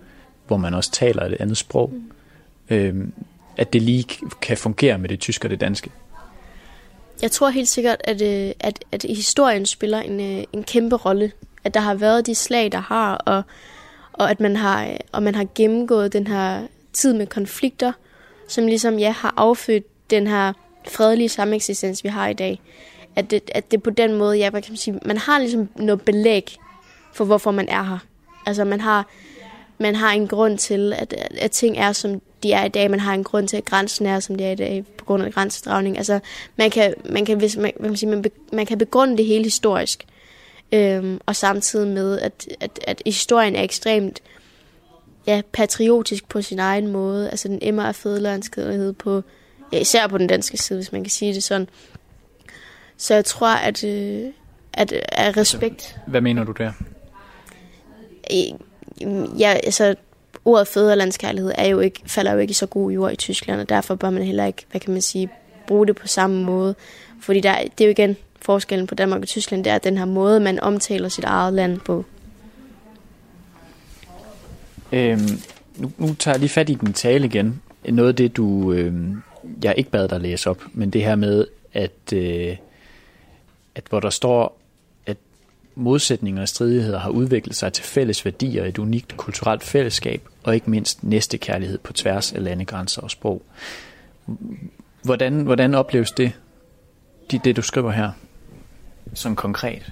Speaker 1: hvor man også taler et andet sprog, mm. øh, at det lige kan fungere med det tyske og det danske?
Speaker 3: Jeg tror helt sikkert, at, øh, at, at historien spiller en, øh, en kæmpe rolle. At der har været de slag, der har, og, og at man har, øh, og man har gennemgået den her tid med konflikter, som ligesom ja, har affødt den her fredelige sameksistens, vi har i dag. At det, at det på den måde, ja, man kan sige, man har ligesom noget belæg for, hvorfor man er her. Altså man har, man har en grund til, at, at ting er, som de er i dag. Man har en grund til, at grænsen er, som de er i dag, på grund af grænsedragning. Altså, man kan, man kan, hvis man, man, sige, man, be, man kan begrunde det hele historisk. Øhm, og samtidig med, at, at, at historien er ekstremt ja, patriotisk på sin egen måde. Altså, den emmer af fædrelandskædelighed på, ja, især på den danske side, hvis man kan sige det sådan. Så jeg tror, at, øh, at, at respekt...
Speaker 1: Hvad mener du der?
Speaker 3: Ja, altså, ordet fædrelandskærlighed er jo ikke, falder jo ikke i så god jord i Tyskland, og derfor bør man heller ikke, hvad kan man sige, bruge det på samme måde. Fordi der, det er jo igen forskellen på Danmark og Tyskland, det er den her måde, man omtaler sit eget land på.
Speaker 1: Øhm, nu, nu tager jeg lige fat i din tale igen. Noget af det, du, øh, jeg ikke bad dig læse op, men det her med, at, øh, at hvor der står, modsætninger og stridigheder har udviklet sig til fælles værdier, et unikt kulturelt fællesskab og ikke mindst næstekærlighed på tværs af landegrænser og sprog. Hvordan, hvordan opleves det, det, det du skriver her, som konkret?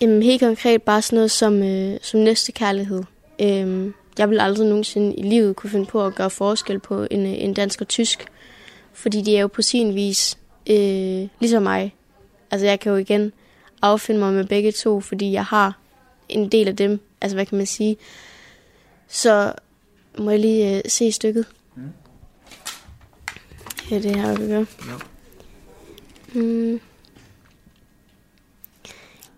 Speaker 3: Jamen, helt konkret bare sådan noget som, øh, som næstekærlighed. Øh, jeg vil aldrig nogensinde i livet kunne finde på at gøre forskel på en, øh, en dansk og tysk, fordi de er jo på sin vis øh, ligesom mig. Altså jeg kan jo igen affinde mig med begge to, fordi jeg har en del af dem. Altså, hvad kan man sige? Så må jeg lige øh, se stykket. Mm. Ja, det her, vi gør. Ja. Mm.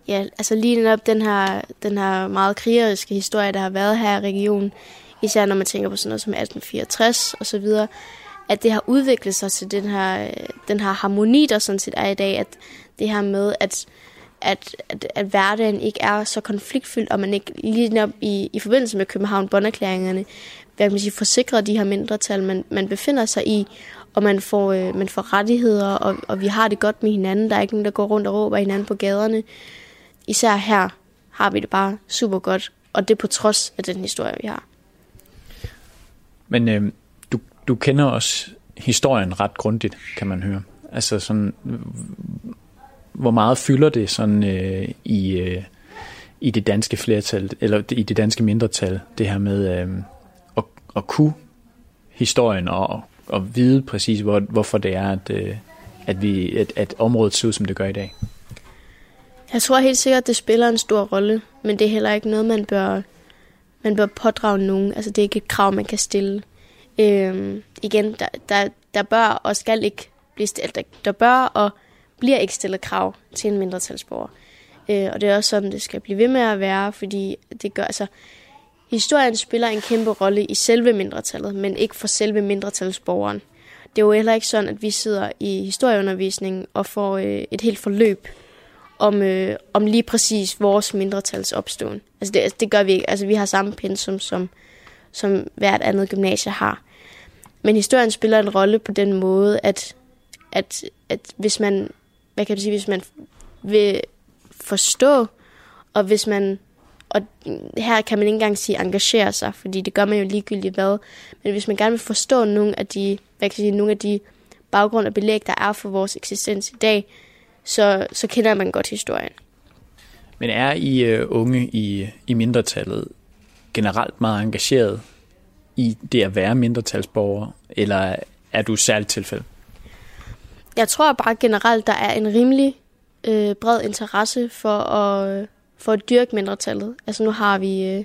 Speaker 3: Ja, altså lige netop den her, den her meget krigeriske historie, der har været her i regionen, især når man tænker på sådan noget som 1864 og så videre, at det har udviklet sig til den her, øh, den her harmoni, der sådan set er i dag, at det her med, at at, at, at hverdagen ikke er så konfliktfyldt, og man ikke lige op i, i forbindelse med københavn bonderklæringerne hvad kan man sige, forsikrer de her mindretal, man, man befinder sig i, og man får, øh, man får rettigheder, og, og vi har det godt med hinanden. Der er ikke nogen, der går rundt og råber hinanden på gaderne. Især her har vi det bare super godt, og det på trods af den historie, vi har.
Speaker 1: Men øh, du, du kender også historien ret grundigt, kan man høre. Altså sådan, hvor meget fylder det sådan øh, i, øh, i det danske flertal, eller i det danske mindretal, det her med øh, at, at kunne historien og, og vide præcis, hvor, hvorfor det er, at, øh, at, vi, at, at området ser ud, som det gør i dag?
Speaker 3: Jeg tror helt sikkert, at det spiller en stor rolle, men det er heller ikke noget, man bør, man bør pådrage nogen. Altså, det er ikke et krav, man kan stille. Øhm, igen, der, der, der bør og skal ikke blive stillet. Der, der bør og bliver ikke stillet krav til en mindretalsborger. Øh, og det er også sådan, det skal blive ved med at være, fordi det gør, altså, historien spiller en kæmpe rolle i selve mindretallet, men ikke for selve mindretalsborgeren. Det er jo heller ikke sådan, at vi sidder i historieundervisningen og får øh, et helt forløb om, øh, om lige præcis vores mindretals opståen. Altså det, det gør vi ikke. Altså vi har samme pensum, som, som hvert andet gymnasie har. Men historien spiller en rolle på den måde, at, at, at hvis man hvad kan man sige, hvis man vil forstå, og hvis man og her kan man ikke engang sige engagere sig, fordi det gør man jo ligegyldigt hvad. Men hvis man gerne vil forstå nogle af de, hvad kan jeg sige, nogle af de baggrund og belæg, der er for vores eksistens i dag, så, så kender man godt historien.
Speaker 1: Men er I uh, unge i, i mindretallet generelt meget engageret i det at være mindretalsborger, eller er du særligt tilfælde?
Speaker 3: Jeg tror bare generelt, der er en rimelig øh, bred interesse for at, øh, for at dyrke mindretallet. Altså nu har vi øh,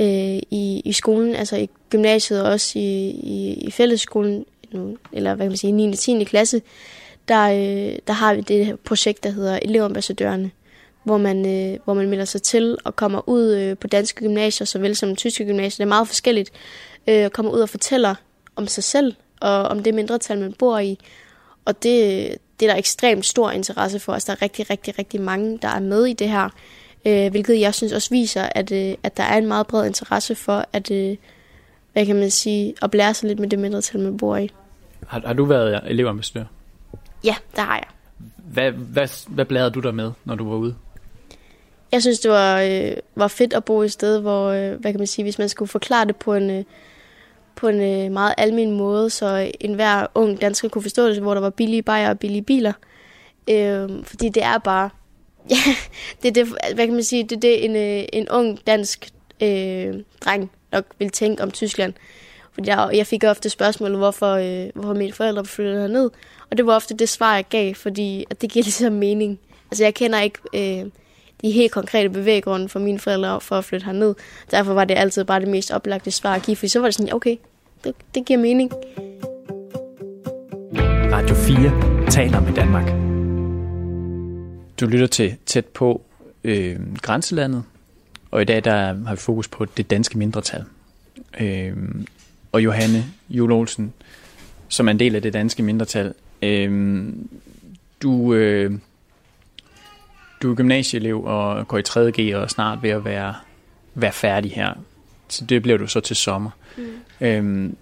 Speaker 3: øh, i, i skolen, altså i gymnasiet og også i, i, i fællesskolen, nu, eller hvad kan man sige, 9. og 10. klasse, der, øh, der har vi det projekt, der hedder Elevambassadørerne, hvor man, øh, hvor man melder sig til og kommer ud øh, på danske gymnasier, såvel som tyske gymnasier. Det er meget forskelligt. Øh, kommer ud og fortæller om sig selv og om det mindretal, man bor i. Og det, det er der ekstremt stor interesse for. Altså, der er rigtig, rigtig, rigtig mange, der er med i det her. Øh, hvilket jeg synes også viser, at, øh, at der er en meget bred interesse for, at, øh, hvad kan man sige, at blære sig lidt med det mindretal, man bor i.
Speaker 1: Har, har du været elevambassadør?
Speaker 3: Ja, det har jeg.
Speaker 1: Hvad, hvad, hvad blærede du der med, når du var ude?
Speaker 3: Jeg synes, det var, øh, var fedt at bo i et sted, hvor, øh, hvad kan man sige, hvis man skulle forklare det på en, øh, på en øh, meget almindelig måde, så enhver ung dansker kunne forstå det, hvor der var billige bajer og billige biler. Øh, fordi det er bare, ja, det er det, hvad kan man sige, det er det, en, øh, en ung dansk øh, dreng nok vil tænke om Tyskland. Fordi jeg, jeg fik ofte spørgsmål, hvorfor, øh, hvorfor mine forældre flyttede herned. Og det var ofte det svar, jeg gav, fordi at det giver ligesom mening. Altså jeg kender ikke øh, de helt konkrete bevæggrunde for mine forældre for at flytte herned. Derfor var det altid bare det mest oplagte svar at give, fordi så var det sådan, okay, det, det giver mening.
Speaker 1: Radio 4 taler med Danmark. Du lytter til tæt på øh, grænselandet, og i dag der har vi fokus på det danske mindretal. Øh, og Johanne Jule Olsen, som er en del af det danske mindretal. Øh, du, øh, du er gymnasieelev og går i 3.G og er snart ved at være, være færdig her. Så det bliver du så til sommer. Mm. Øhm,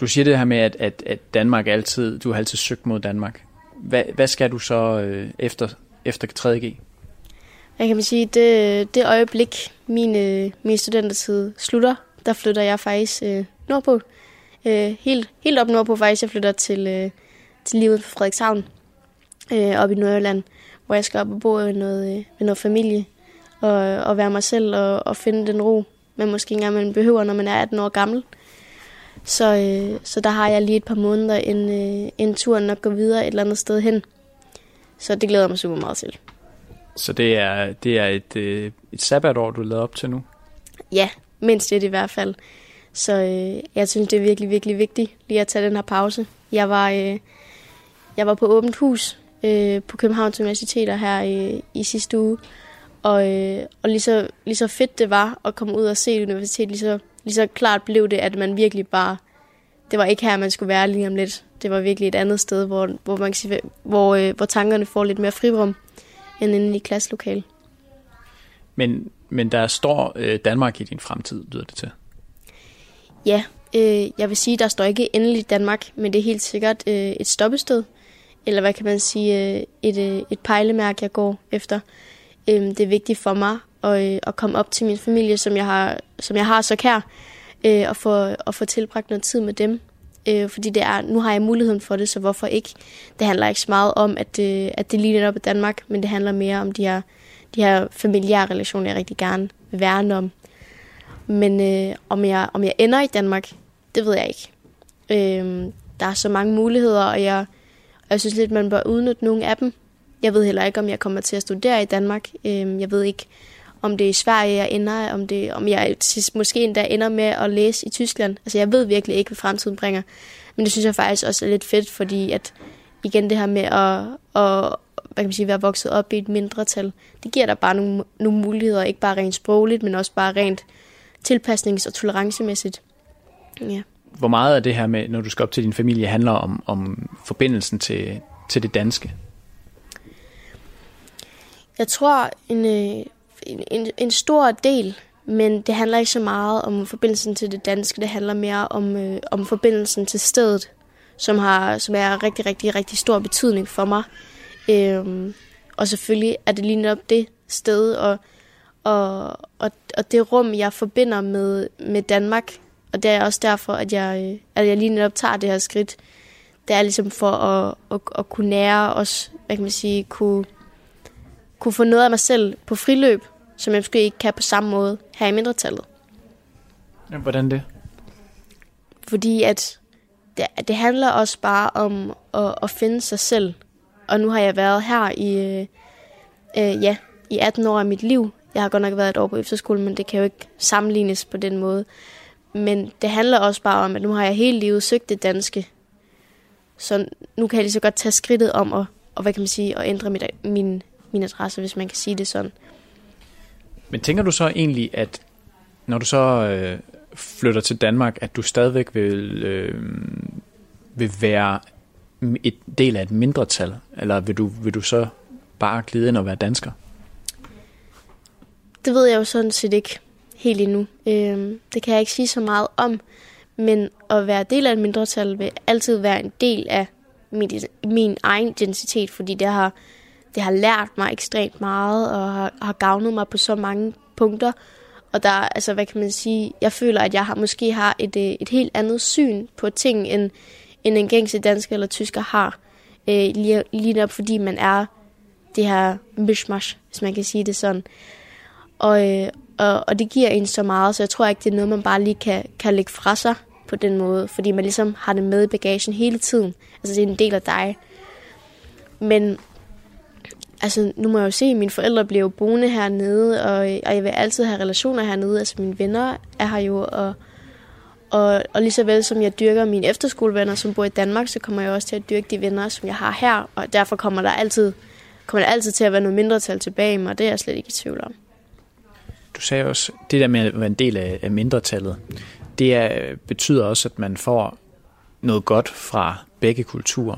Speaker 1: du siger det her med, at, at, at Danmark altid, du har altid søgt mod Danmark. Hvad, hvad skal du så øh, efter, efter 3.G?
Speaker 3: Jeg kan sige, det, det øjeblik, min, øh, min studentertid slutter, der flytter jeg faktisk øh, nordpå. Øh, helt, helt op nordpå faktisk. Jeg flytter til, øh, til livet på Frederikshavn, øh, op i Nordjylland, hvor jeg skal op og bo med noget, øh, med noget familie, og, og være mig selv og, og finde den ro, man måske ikke engang man behøver, når man er 18 år gammel. Så, øh, så der har jeg lige et par måneder, en, øh, en tur nok gå videre et eller andet sted hen. Så det glæder jeg mig super meget til.
Speaker 1: Så det er, det er et, øh, et sabbatår, du lavet op til nu?
Speaker 3: Ja, mindst det i hvert fald. Så øh, jeg synes, det er virkelig, virkelig vigtigt lige at tage den her pause. Jeg var, øh, jeg var på åbent hus øh, på Københavns Universiteter her øh, i sidste uge. Og, øh, og lige, så, lige så fedt det var at komme ud og se et universitet, lige så, lige så klart blev det, at man virkelig bare... Det var ikke her, man skulle være lige om lidt. Det var virkelig et andet sted, hvor, hvor, man kan sige, hvor, øh, hvor tankerne får lidt mere frirum end inde i klasselokale.
Speaker 1: Men, men der står øh, Danmark i din fremtid, lyder det til?
Speaker 3: Ja, øh, jeg vil sige, der står ikke endelig Danmark, men det er helt sikkert øh, et stoppested. Eller hvad kan man sige, øh, et, øh, et pejlemærke, jeg går efter. Øhm, det er vigtigt for mig at, øh, at komme op til min familie, som jeg har, som jeg har så kær, og, få, og få tilbragt noget tid med dem. Fordi det er, nu har jeg muligheden for det, så hvorfor ikke? Det handler ikke så meget om, at, det, at det lige netop i Danmark, men det handler mere om de her, de her familiære relationer, jeg rigtig gerne vil værne om. Men øh, om, jeg, om jeg ender i Danmark, det ved jeg ikke. Øh, der er så mange muligheder, og jeg, jeg synes lidt, man bør udnytte nogle af dem. Jeg ved heller ikke, om jeg kommer til at studere i Danmark. Øh, jeg ved ikke, om det er i Sverige, jeg ender, om, det, om jeg måske endda ender med at læse i Tyskland. Altså, jeg ved virkelig ikke, hvad fremtiden bringer. Men det synes jeg faktisk også er lidt fedt, fordi at igen det her med at, at hvad kan man sige, være vokset op i et mindretal, det giver dig bare nogle, nogle muligheder, ikke bare rent sprogligt, men også bare rent tilpasnings- og tolerancemæssigt. Ja.
Speaker 1: Hvor meget af det her med, når du skal op til din familie, handler om, om forbindelsen til, til det danske?
Speaker 3: Jeg tror, en, øh, en, en, en stor del, men det handler ikke så meget om forbindelsen til det danske, det handler mere om, øh, om forbindelsen til stedet, som har som er rigtig, rigtig, rigtig stor betydning for mig. Øhm, og selvfølgelig er det lige netop det sted, og og, og, og det rum, jeg forbinder med, med Danmark. Og det er også derfor, at jeg, øh, at jeg lige netop tager det her skridt. Det er ligesom for at, at, at kunne nære os, hvad kan man sige, kunne, kunne få noget af mig selv på friløb, som jeg måske ikke kan på samme måde her i mindretallet.
Speaker 1: Ja, hvordan det?
Speaker 3: Fordi at det, det handler også bare om at, at finde sig selv. Og nu har jeg været her i, øh, øh, ja, i 18 år af mit liv. Jeg har godt nok været et år på efterskole, men det kan jo ikke sammenlignes på den måde. Men det handler også bare om, at nu har jeg hele livet søgt det danske. Så nu kan jeg lige så godt tage skridtet om at, og hvad kan man sige, at ændre mit, min, min adresse, hvis man kan sige det sådan.
Speaker 1: Men tænker du så egentlig, at når du så øh, flytter til Danmark, at du stadigvæk vil, øh, vil være et del af et mindretal? Eller vil du, vil du så bare glide ind og være dansker?
Speaker 3: Det ved jeg jo sådan set ikke helt endnu. Øh, det kan jeg ikke sige så meget om. Men at være del af et mindretal vil altid være en del af min, min egen identitet, fordi det har, det har lært mig ekstremt meget og har, har gavnet mig på så mange punkter. Og der, altså, hvad kan man sige, jeg føler, at jeg har, måske har et, øh, et helt andet syn på ting, end, end en gængse dansker eller tysker har. Øh, lige, lige op, fordi man er det her mishmash, hvis man kan sige det sådan. Og, øh, og, og det giver en så meget, så jeg tror ikke, det er noget, man bare lige kan, kan lægge fra sig på den måde, fordi man ligesom har det med i bagagen hele tiden. Altså det er en del af dig. Men altså, nu må jeg jo se, at mine forældre bliver jo boende hernede, og, og jeg vil altid have relationer hernede. Altså mine venner er her jo, og, og, og lige så vel som jeg dyrker mine efterskolevenner, som bor i Danmark, så kommer jeg også til at dyrke de venner, som jeg har her, og derfor kommer der altid, kommer der altid til at være noget mindretal tilbage i mig, og det er jeg slet ikke i tvivl om.
Speaker 1: Du sagde også, det der med at være en del af, af mindretallet, det er, betyder også, at man får noget godt fra begge kulturer.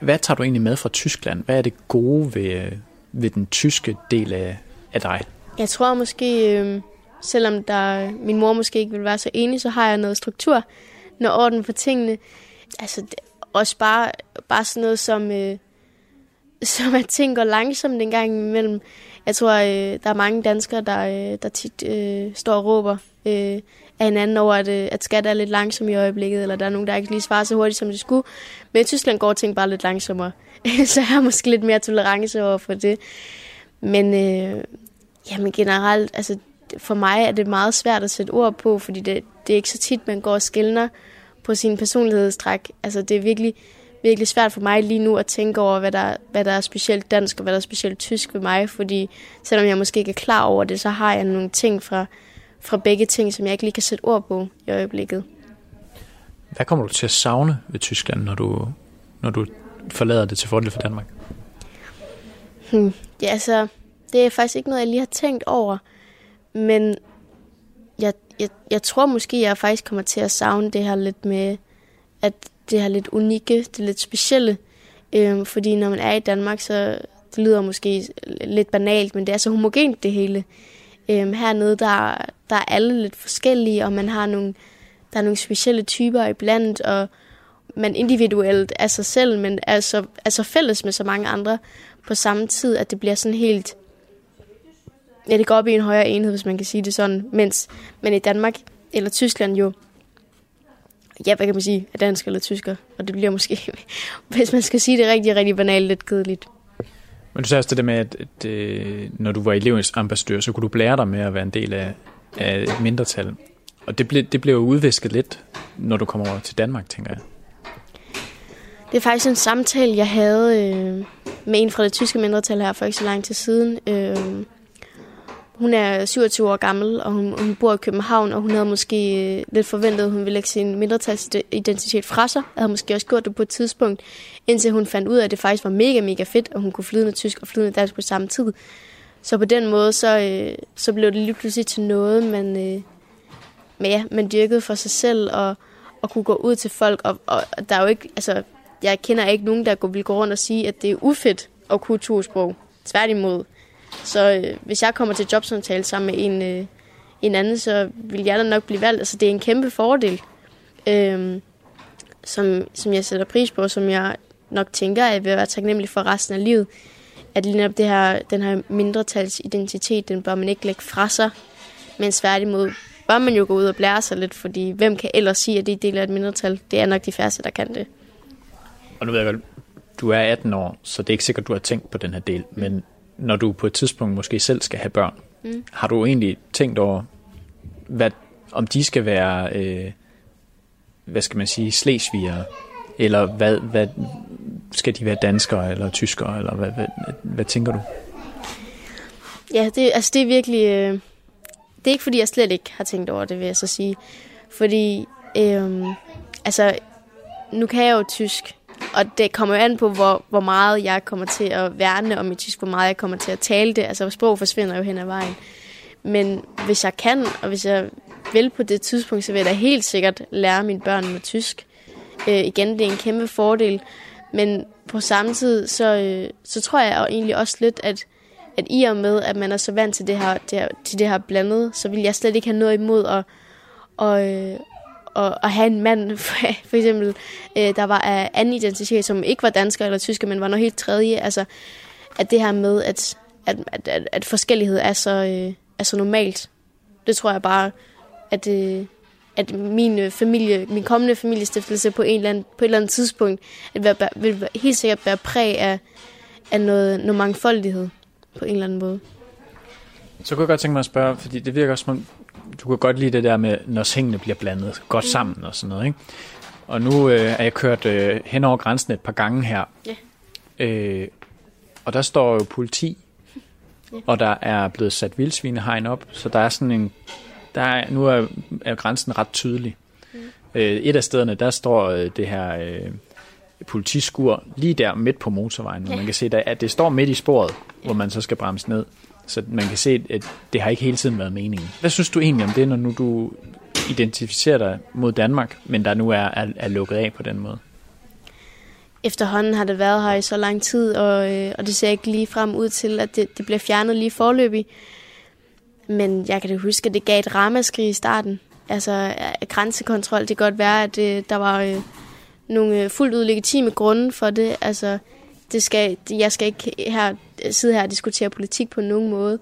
Speaker 1: Hvad tager du egentlig med fra Tyskland? Hvad er det gode ved, øh, ved den tyske del af, af dig?
Speaker 3: Jeg tror måske, øh, selvom der, min mor måske ikke vil være så enig, så har jeg noget struktur, noget orden på tingene. Altså det, også bare, bare sådan noget som, øh, som at ting går langsomt en gang imellem. Jeg tror, øh, der er mange danskere, der, øh, der tit øh, står og råber øh, af hinanden over, at, øh, at skat er lidt langsom i øjeblikket, eller der er nogen, der ikke lige svarer så hurtigt, som de skulle. Men i Tyskland går ting bare lidt langsommere. så jeg har måske lidt mere tolerance over for det. Men øh, jamen generelt, altså for mig er det meget svært at sætte ord på, fordi det, det er ikke så tit, man går og skældner på sin personlighedstræk. Altså det er virkelig, virkelig svært for mig lige nu at tænke over, hvad der, hvad der er specielt dansk og hvad der er specielt tysk ved mig, fordi selvom jeg måske ikke er klar over det, så har jeg nogle ting fra, fra begge ting, som jeg ikke lige kan sætte ord på i øjeblikket.
Speaker 1: Hvad kommer du til at savne ved Tyskland, når du, når du forlader det til fordel for Danmark?
Speaker 3: Hmm. Ja, altså, det er faktisk ikke noget, jeg lige har tænkt over. Men jeg, jeg, jeg tror måske, jeg faktisk kommer til at savne det her lidt med, at det her lidt unikke, det lidt specielle. Øhm, fordi når man er i Danmark, så det lyder måske lidt banalt, men det er så homogent det hele. Øhm, hernede, der, der er alle lidt forskellige, og man har nogle, der er nogle specielle typer iblandt, og man individuelt er sig selv, men er så, er så fælles med så mange andre på samme tid, at det bliver sådan helt... Ja, det går op i en højere enhed, hvis man kan sige det sådan. Mens men i Danmark, eller Tyskland jo, ja, hvad kan man sige, er dansk eller tysker. Og det bliver måske, hvis man skal sige det rigtig, rigtig banalt, lidt kedeligt.
Speaker 1: Men du sagde også det der med, at, at, at når du var elevens ambassadør, så kunne du blære dig med at være en del af, af et mindretal. Og det, ble, det blev jo udvisket lidt, når du kommer over til Danmark, tænker jeg.
Speaker 3: Det er faktisk en samtale, jeg havde øh, med en fra det tyske mindretal her for ikke så lang tid siden. Øh, hun er 27 år gammel, og hun, hun bor i København, og hun havde måske øh, lidt forventet, at hun ville lægge sin mindretalsidentitet fra sig. Hun havde måske også gjort det på et tidspunkt, indtil hun fandt ud af, at det faktisk var mega, mega fedt, at hun kunne flydende tysk og flydende dansk på samme tid. Så på den måde, så, øh, så blev det lige pludselig til noget, man, øh, men ja, man dyrkede for sig selv, og, og kunne gå ud til folk, og, og der er jo ikke, altså, jeg kender ikke nogen, der vil gå rundt og sige, at det er ufedt at kunne to sprog. Tværtimod. Så øh, hvis jeg kommer til jobsamtale sammen med en, øh, en anden, så vil jeg da nok blive valgt. Altså det er en kæmpe fordel, øh, som, som jeg sætter pris på, som jeg nok tænker, at jeg vil være taknemmelig for resten af livet. at lige netop det her, den her mindretalsidentitet, den bør man ikke lægge fra sig, men tværtimod bør man jo gå ud og blære sig lidt, fordi hvem kan ellers sige, at det er del af et mindretal? Det er nok de færreste, der kan det.
Speaker 1: Og nu ved jeg godt, du er 18 år, så det er ikke sikkert, du har tænkt på den her del, men når du på et tidspunkt måske selv skal have børn, mm. har du egentlig tænkt over, hvad, om de skal være, øh, hvad skal man sige, slesvigere, eller hvad, hvad, skal de være danskere eller tyskere, eller hvad, hvad, hvad, hvad tænker du?
Speaker 3: Ja, det, altså det er virkelig, øh, det er ikke fordi, jeg slet ikke har tænkt over det, vil jeg så sige. Fordi, øh, altså, nu kan jeg jo tysk, og det kommer jo an på, hvor, hvor meget jeg kommer til at værne om mit tysk, hvor meget jeg kommer til at tale det. Altså, sprog forsvinder jo hen ad vejen. Men hvis jeg kan, og hvis jeg vil på det tidspunkt, så vil jeg da helt sikkert lære mine børn med tysk. Øh, igen, det er en kæmpe fordel. Men på samme tid, så, øh, så tror jeg og egentlig også lidt, at, at i og med, at man er så vant til det her, det her, til det her blandet, så vil jeg slet ikke have noget imod at, og, øh, at, at have en mand, for eksempel, øh, der var af anden identitet, som ikke var dansker eller tysker, men var noget helt tredje. Altså, at det her med, at, at, at, at, at forskellighed er så, øh, er så normalt, det tror jeg bare, at, øh, at min øh, familie, min kommende familiestiftelse på, en eller anden, på et eller andet tidspunkt at være, vil helt sikkert være præg af, af noget, noget mangfoldighed på en eller anden måde.
Speaker 1: Så kunne jeg godt tænke mig at spørge, fordi det virker som om, du kan godt lide det der med, når tingene bliver blandet godt mm. sammen og sådan noget, ikke? Og nu øh, er jeg kørt øh, hen over grænsen et par gange her. Ja. Øh, og der står jo politi, ja. og der er blevet sat vildsvinehegn op, så der er sådan en, der er, nu er, er grænsen ret tydelig. Mm. Øh, et af stederne, der står øh, det her øh, politiskur lige der midt på motorvejen, hvor ja. man kan se, at det står midt i sporet, ja. hvor man så skal bremse ned. Så man kan se, at det har ikke hele tiden været meningen. Hvad synes du egentlig om det, når nu du identificerer dig mod Danmark, men der nu er, er, er lukket af på den måde?
Speaker 3: Efterhånden har det været her i så lang tid, og, øh, og det ser ikke lige frem ud til, at det, det bliver fjernet lige forløbig. Men jeg kan da huske, at det gav et ramaskrig i starten. Altså øh, grænsekontrol, det kan godt være, at øh, der var øh, nogle øh, fuldt ud legitime grunde for det. Altså, det skal, jeg skal ikke her, sidde her og diskutere politik på nogen måde.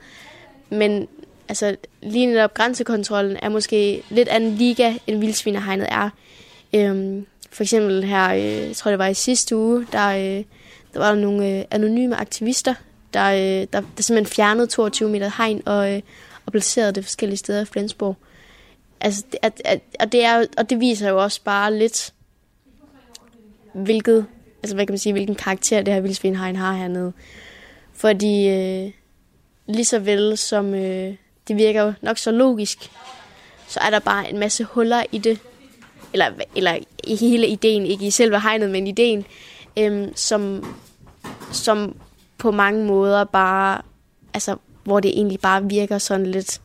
Speaker 3: Men altså, lige netop grænsekontrollen er måske lidt anden liga, end vildsvinehegnet er. Øhm, for eksempel her, øh, jeg tror det var i sidste uge, der, øh, der var der nogle øh, anonyme aktivister, der, øh, der, der simpelthen fjernede 22 meter hegn og, øh, og placerede det forskellige steder i Flensborg. Altså, at, at, og, det er, og det viser jo også bare lidt, hvilket altså hvad kan man sige, hvilken karakter det her vildsvinhegn har hernede. Fordi øh, lige så vel som øh, det virker jo nok så logisk, så er der bare en masse huller i det. Eller, eller i hele ideen, ikke i selve hegnet, men ideen, øh, som, som på mange måder bare, altså hvor det egentlig bare virker sådan lidt,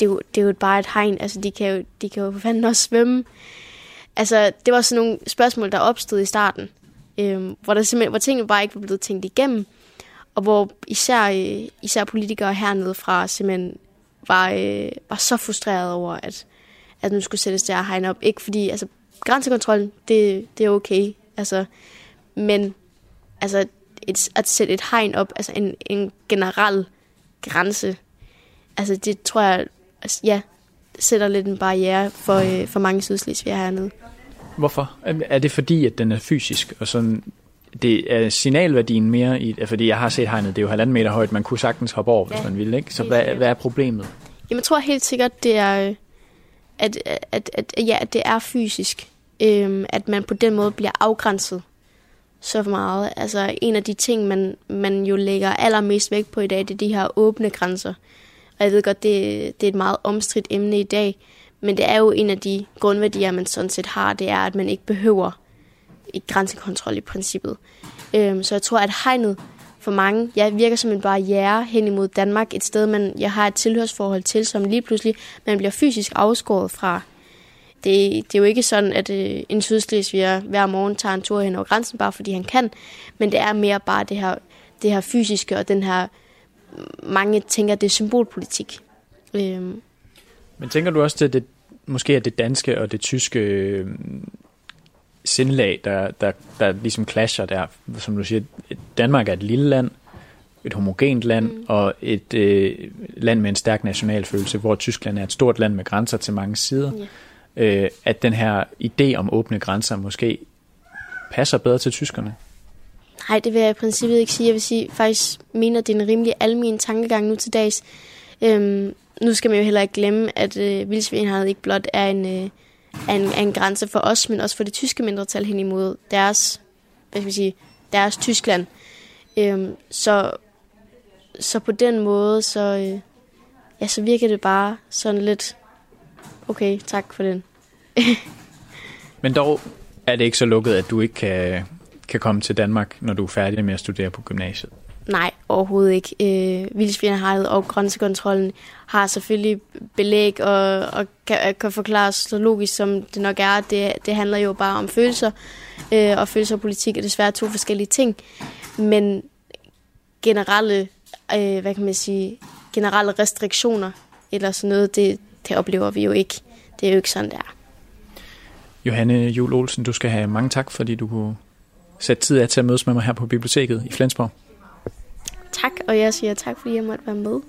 Speaker 3: det er jo, det er jo bare et hegn, altså de kan jo, de kan jo for fanden også svømme. Altså, det var sådan nogle spørgsmål, der opstod i starten øh, hvor, der simpelthen, hvor tingene bare ikke var blevet tænkt igennem, og hvor især, øh, især politikere hernede fra simpelthen var, øh, var så frustreret over, at, at nu skulle sættes der hegn op. Ikke fordi, altså, grænsekontrollen, det, det er okay, altså, men altså, et, at sætte et hegn op, altså en, en generel grænse, altså det tror jeg, altså, ja, sætter lidt en barriere for, øh, for mange sydslesvigere hernede.
Speaker 1: Hvorfor? Er det fordi, at den er fysisk, og sådan, det er signalværdien mere i, fordi jeg har set hegnet, det er jo halvanden meter højt, man kunne sagtens hoppe over, hvis ja, man ville, ikke? Så hvad, hvad er problemet?
Speaker 3: Jamen, jeg tror helt sikkert, det er, at, at, at, ja, at det er fysisk. Øhm, at man på den måde bliver afgrænset så meget. Altså, en af de ting, man, man jo lægger allermest vægt på i dag, det er de her åbne grænser. Og jeg ved godt, det, det er et meget omstridt emne i dag, men det er jo en af de grundværdier, man sådan set har, det er, at man ikke behøver et grænsekontrol i princippet. Øhm, så jeg tror, at hegnet for mange ja, virker som en barriere hen imod Danmark, et sted, man jeg har et tilhørsforhold til, som lige pludselig man bliver fysisk afskåret fra. Det, det er jo ikke sådan, at øh, en sydslesviger hver morgen tager en tur hen over grænsen, bare fordi han kan, men det er mere bare det her, det her fysiske og den her, mange tænker, det er symbolpolitik. Øhm.
Speaker 1: Men tænker du også, at det måske er det danske og det tyske øh, sindlag, der, der, der ligesom clasher der. Som du siger, Danmark er et lille land, et homogent land mm. og et øh, land med en stærk nationalfølelse, hvor Tyskland er et stort land med grænser til mange sider, yeah. øh, at den her idé om åbne grænser måske passer bedre til tyskerne?
Speaker 3: Nej, det vil jeg i princippet ikke sige. Jeg vil sige, faktisk mener, det er en rimelig almen tankegang nu til dags. Øhm, nu skal man jo heller ikke glemme, at øh, vildsvinhed ikke blot er en, øh, er, en, er en grænse for os, men også for det tyske mindretal hen imod deres, hvad skal vi sige, deres Tyskland. Øhm, så, så på den måde, så, øh, ja, så virker det bare sådan lidt, okay, tak for den.
Speaker 1: men dog er det ikke så lukket, at du ikke kan, kan komme til Danmark, når du er færdig med at studere på gymnasiet?
Speaker 3: Nej, overhovedet ikke. Øh, Vildsvinehejlet og grænsekontrollen har selvfølgelig belæg og, og kan, kan forklares så logisk, som det nok er. Det, det handler jo bare om følelser, øh, og følelser og politik er desværre to forskellige ting. Men generelle, øh, hvad kan man sige, generelle restriktioner eller sådan noget, det, det oplever vi jo ikke. Det er jo ikke sådan, det er.
Speaker 1: Johanne Jul Olsen, du skal have mange tak, fordi du kunne sætte tid af til at mødes med mig her på biblioteket i Flensborg.
Speaker 3: Tak, og jeg siger tak, fordi jeg måtte være med.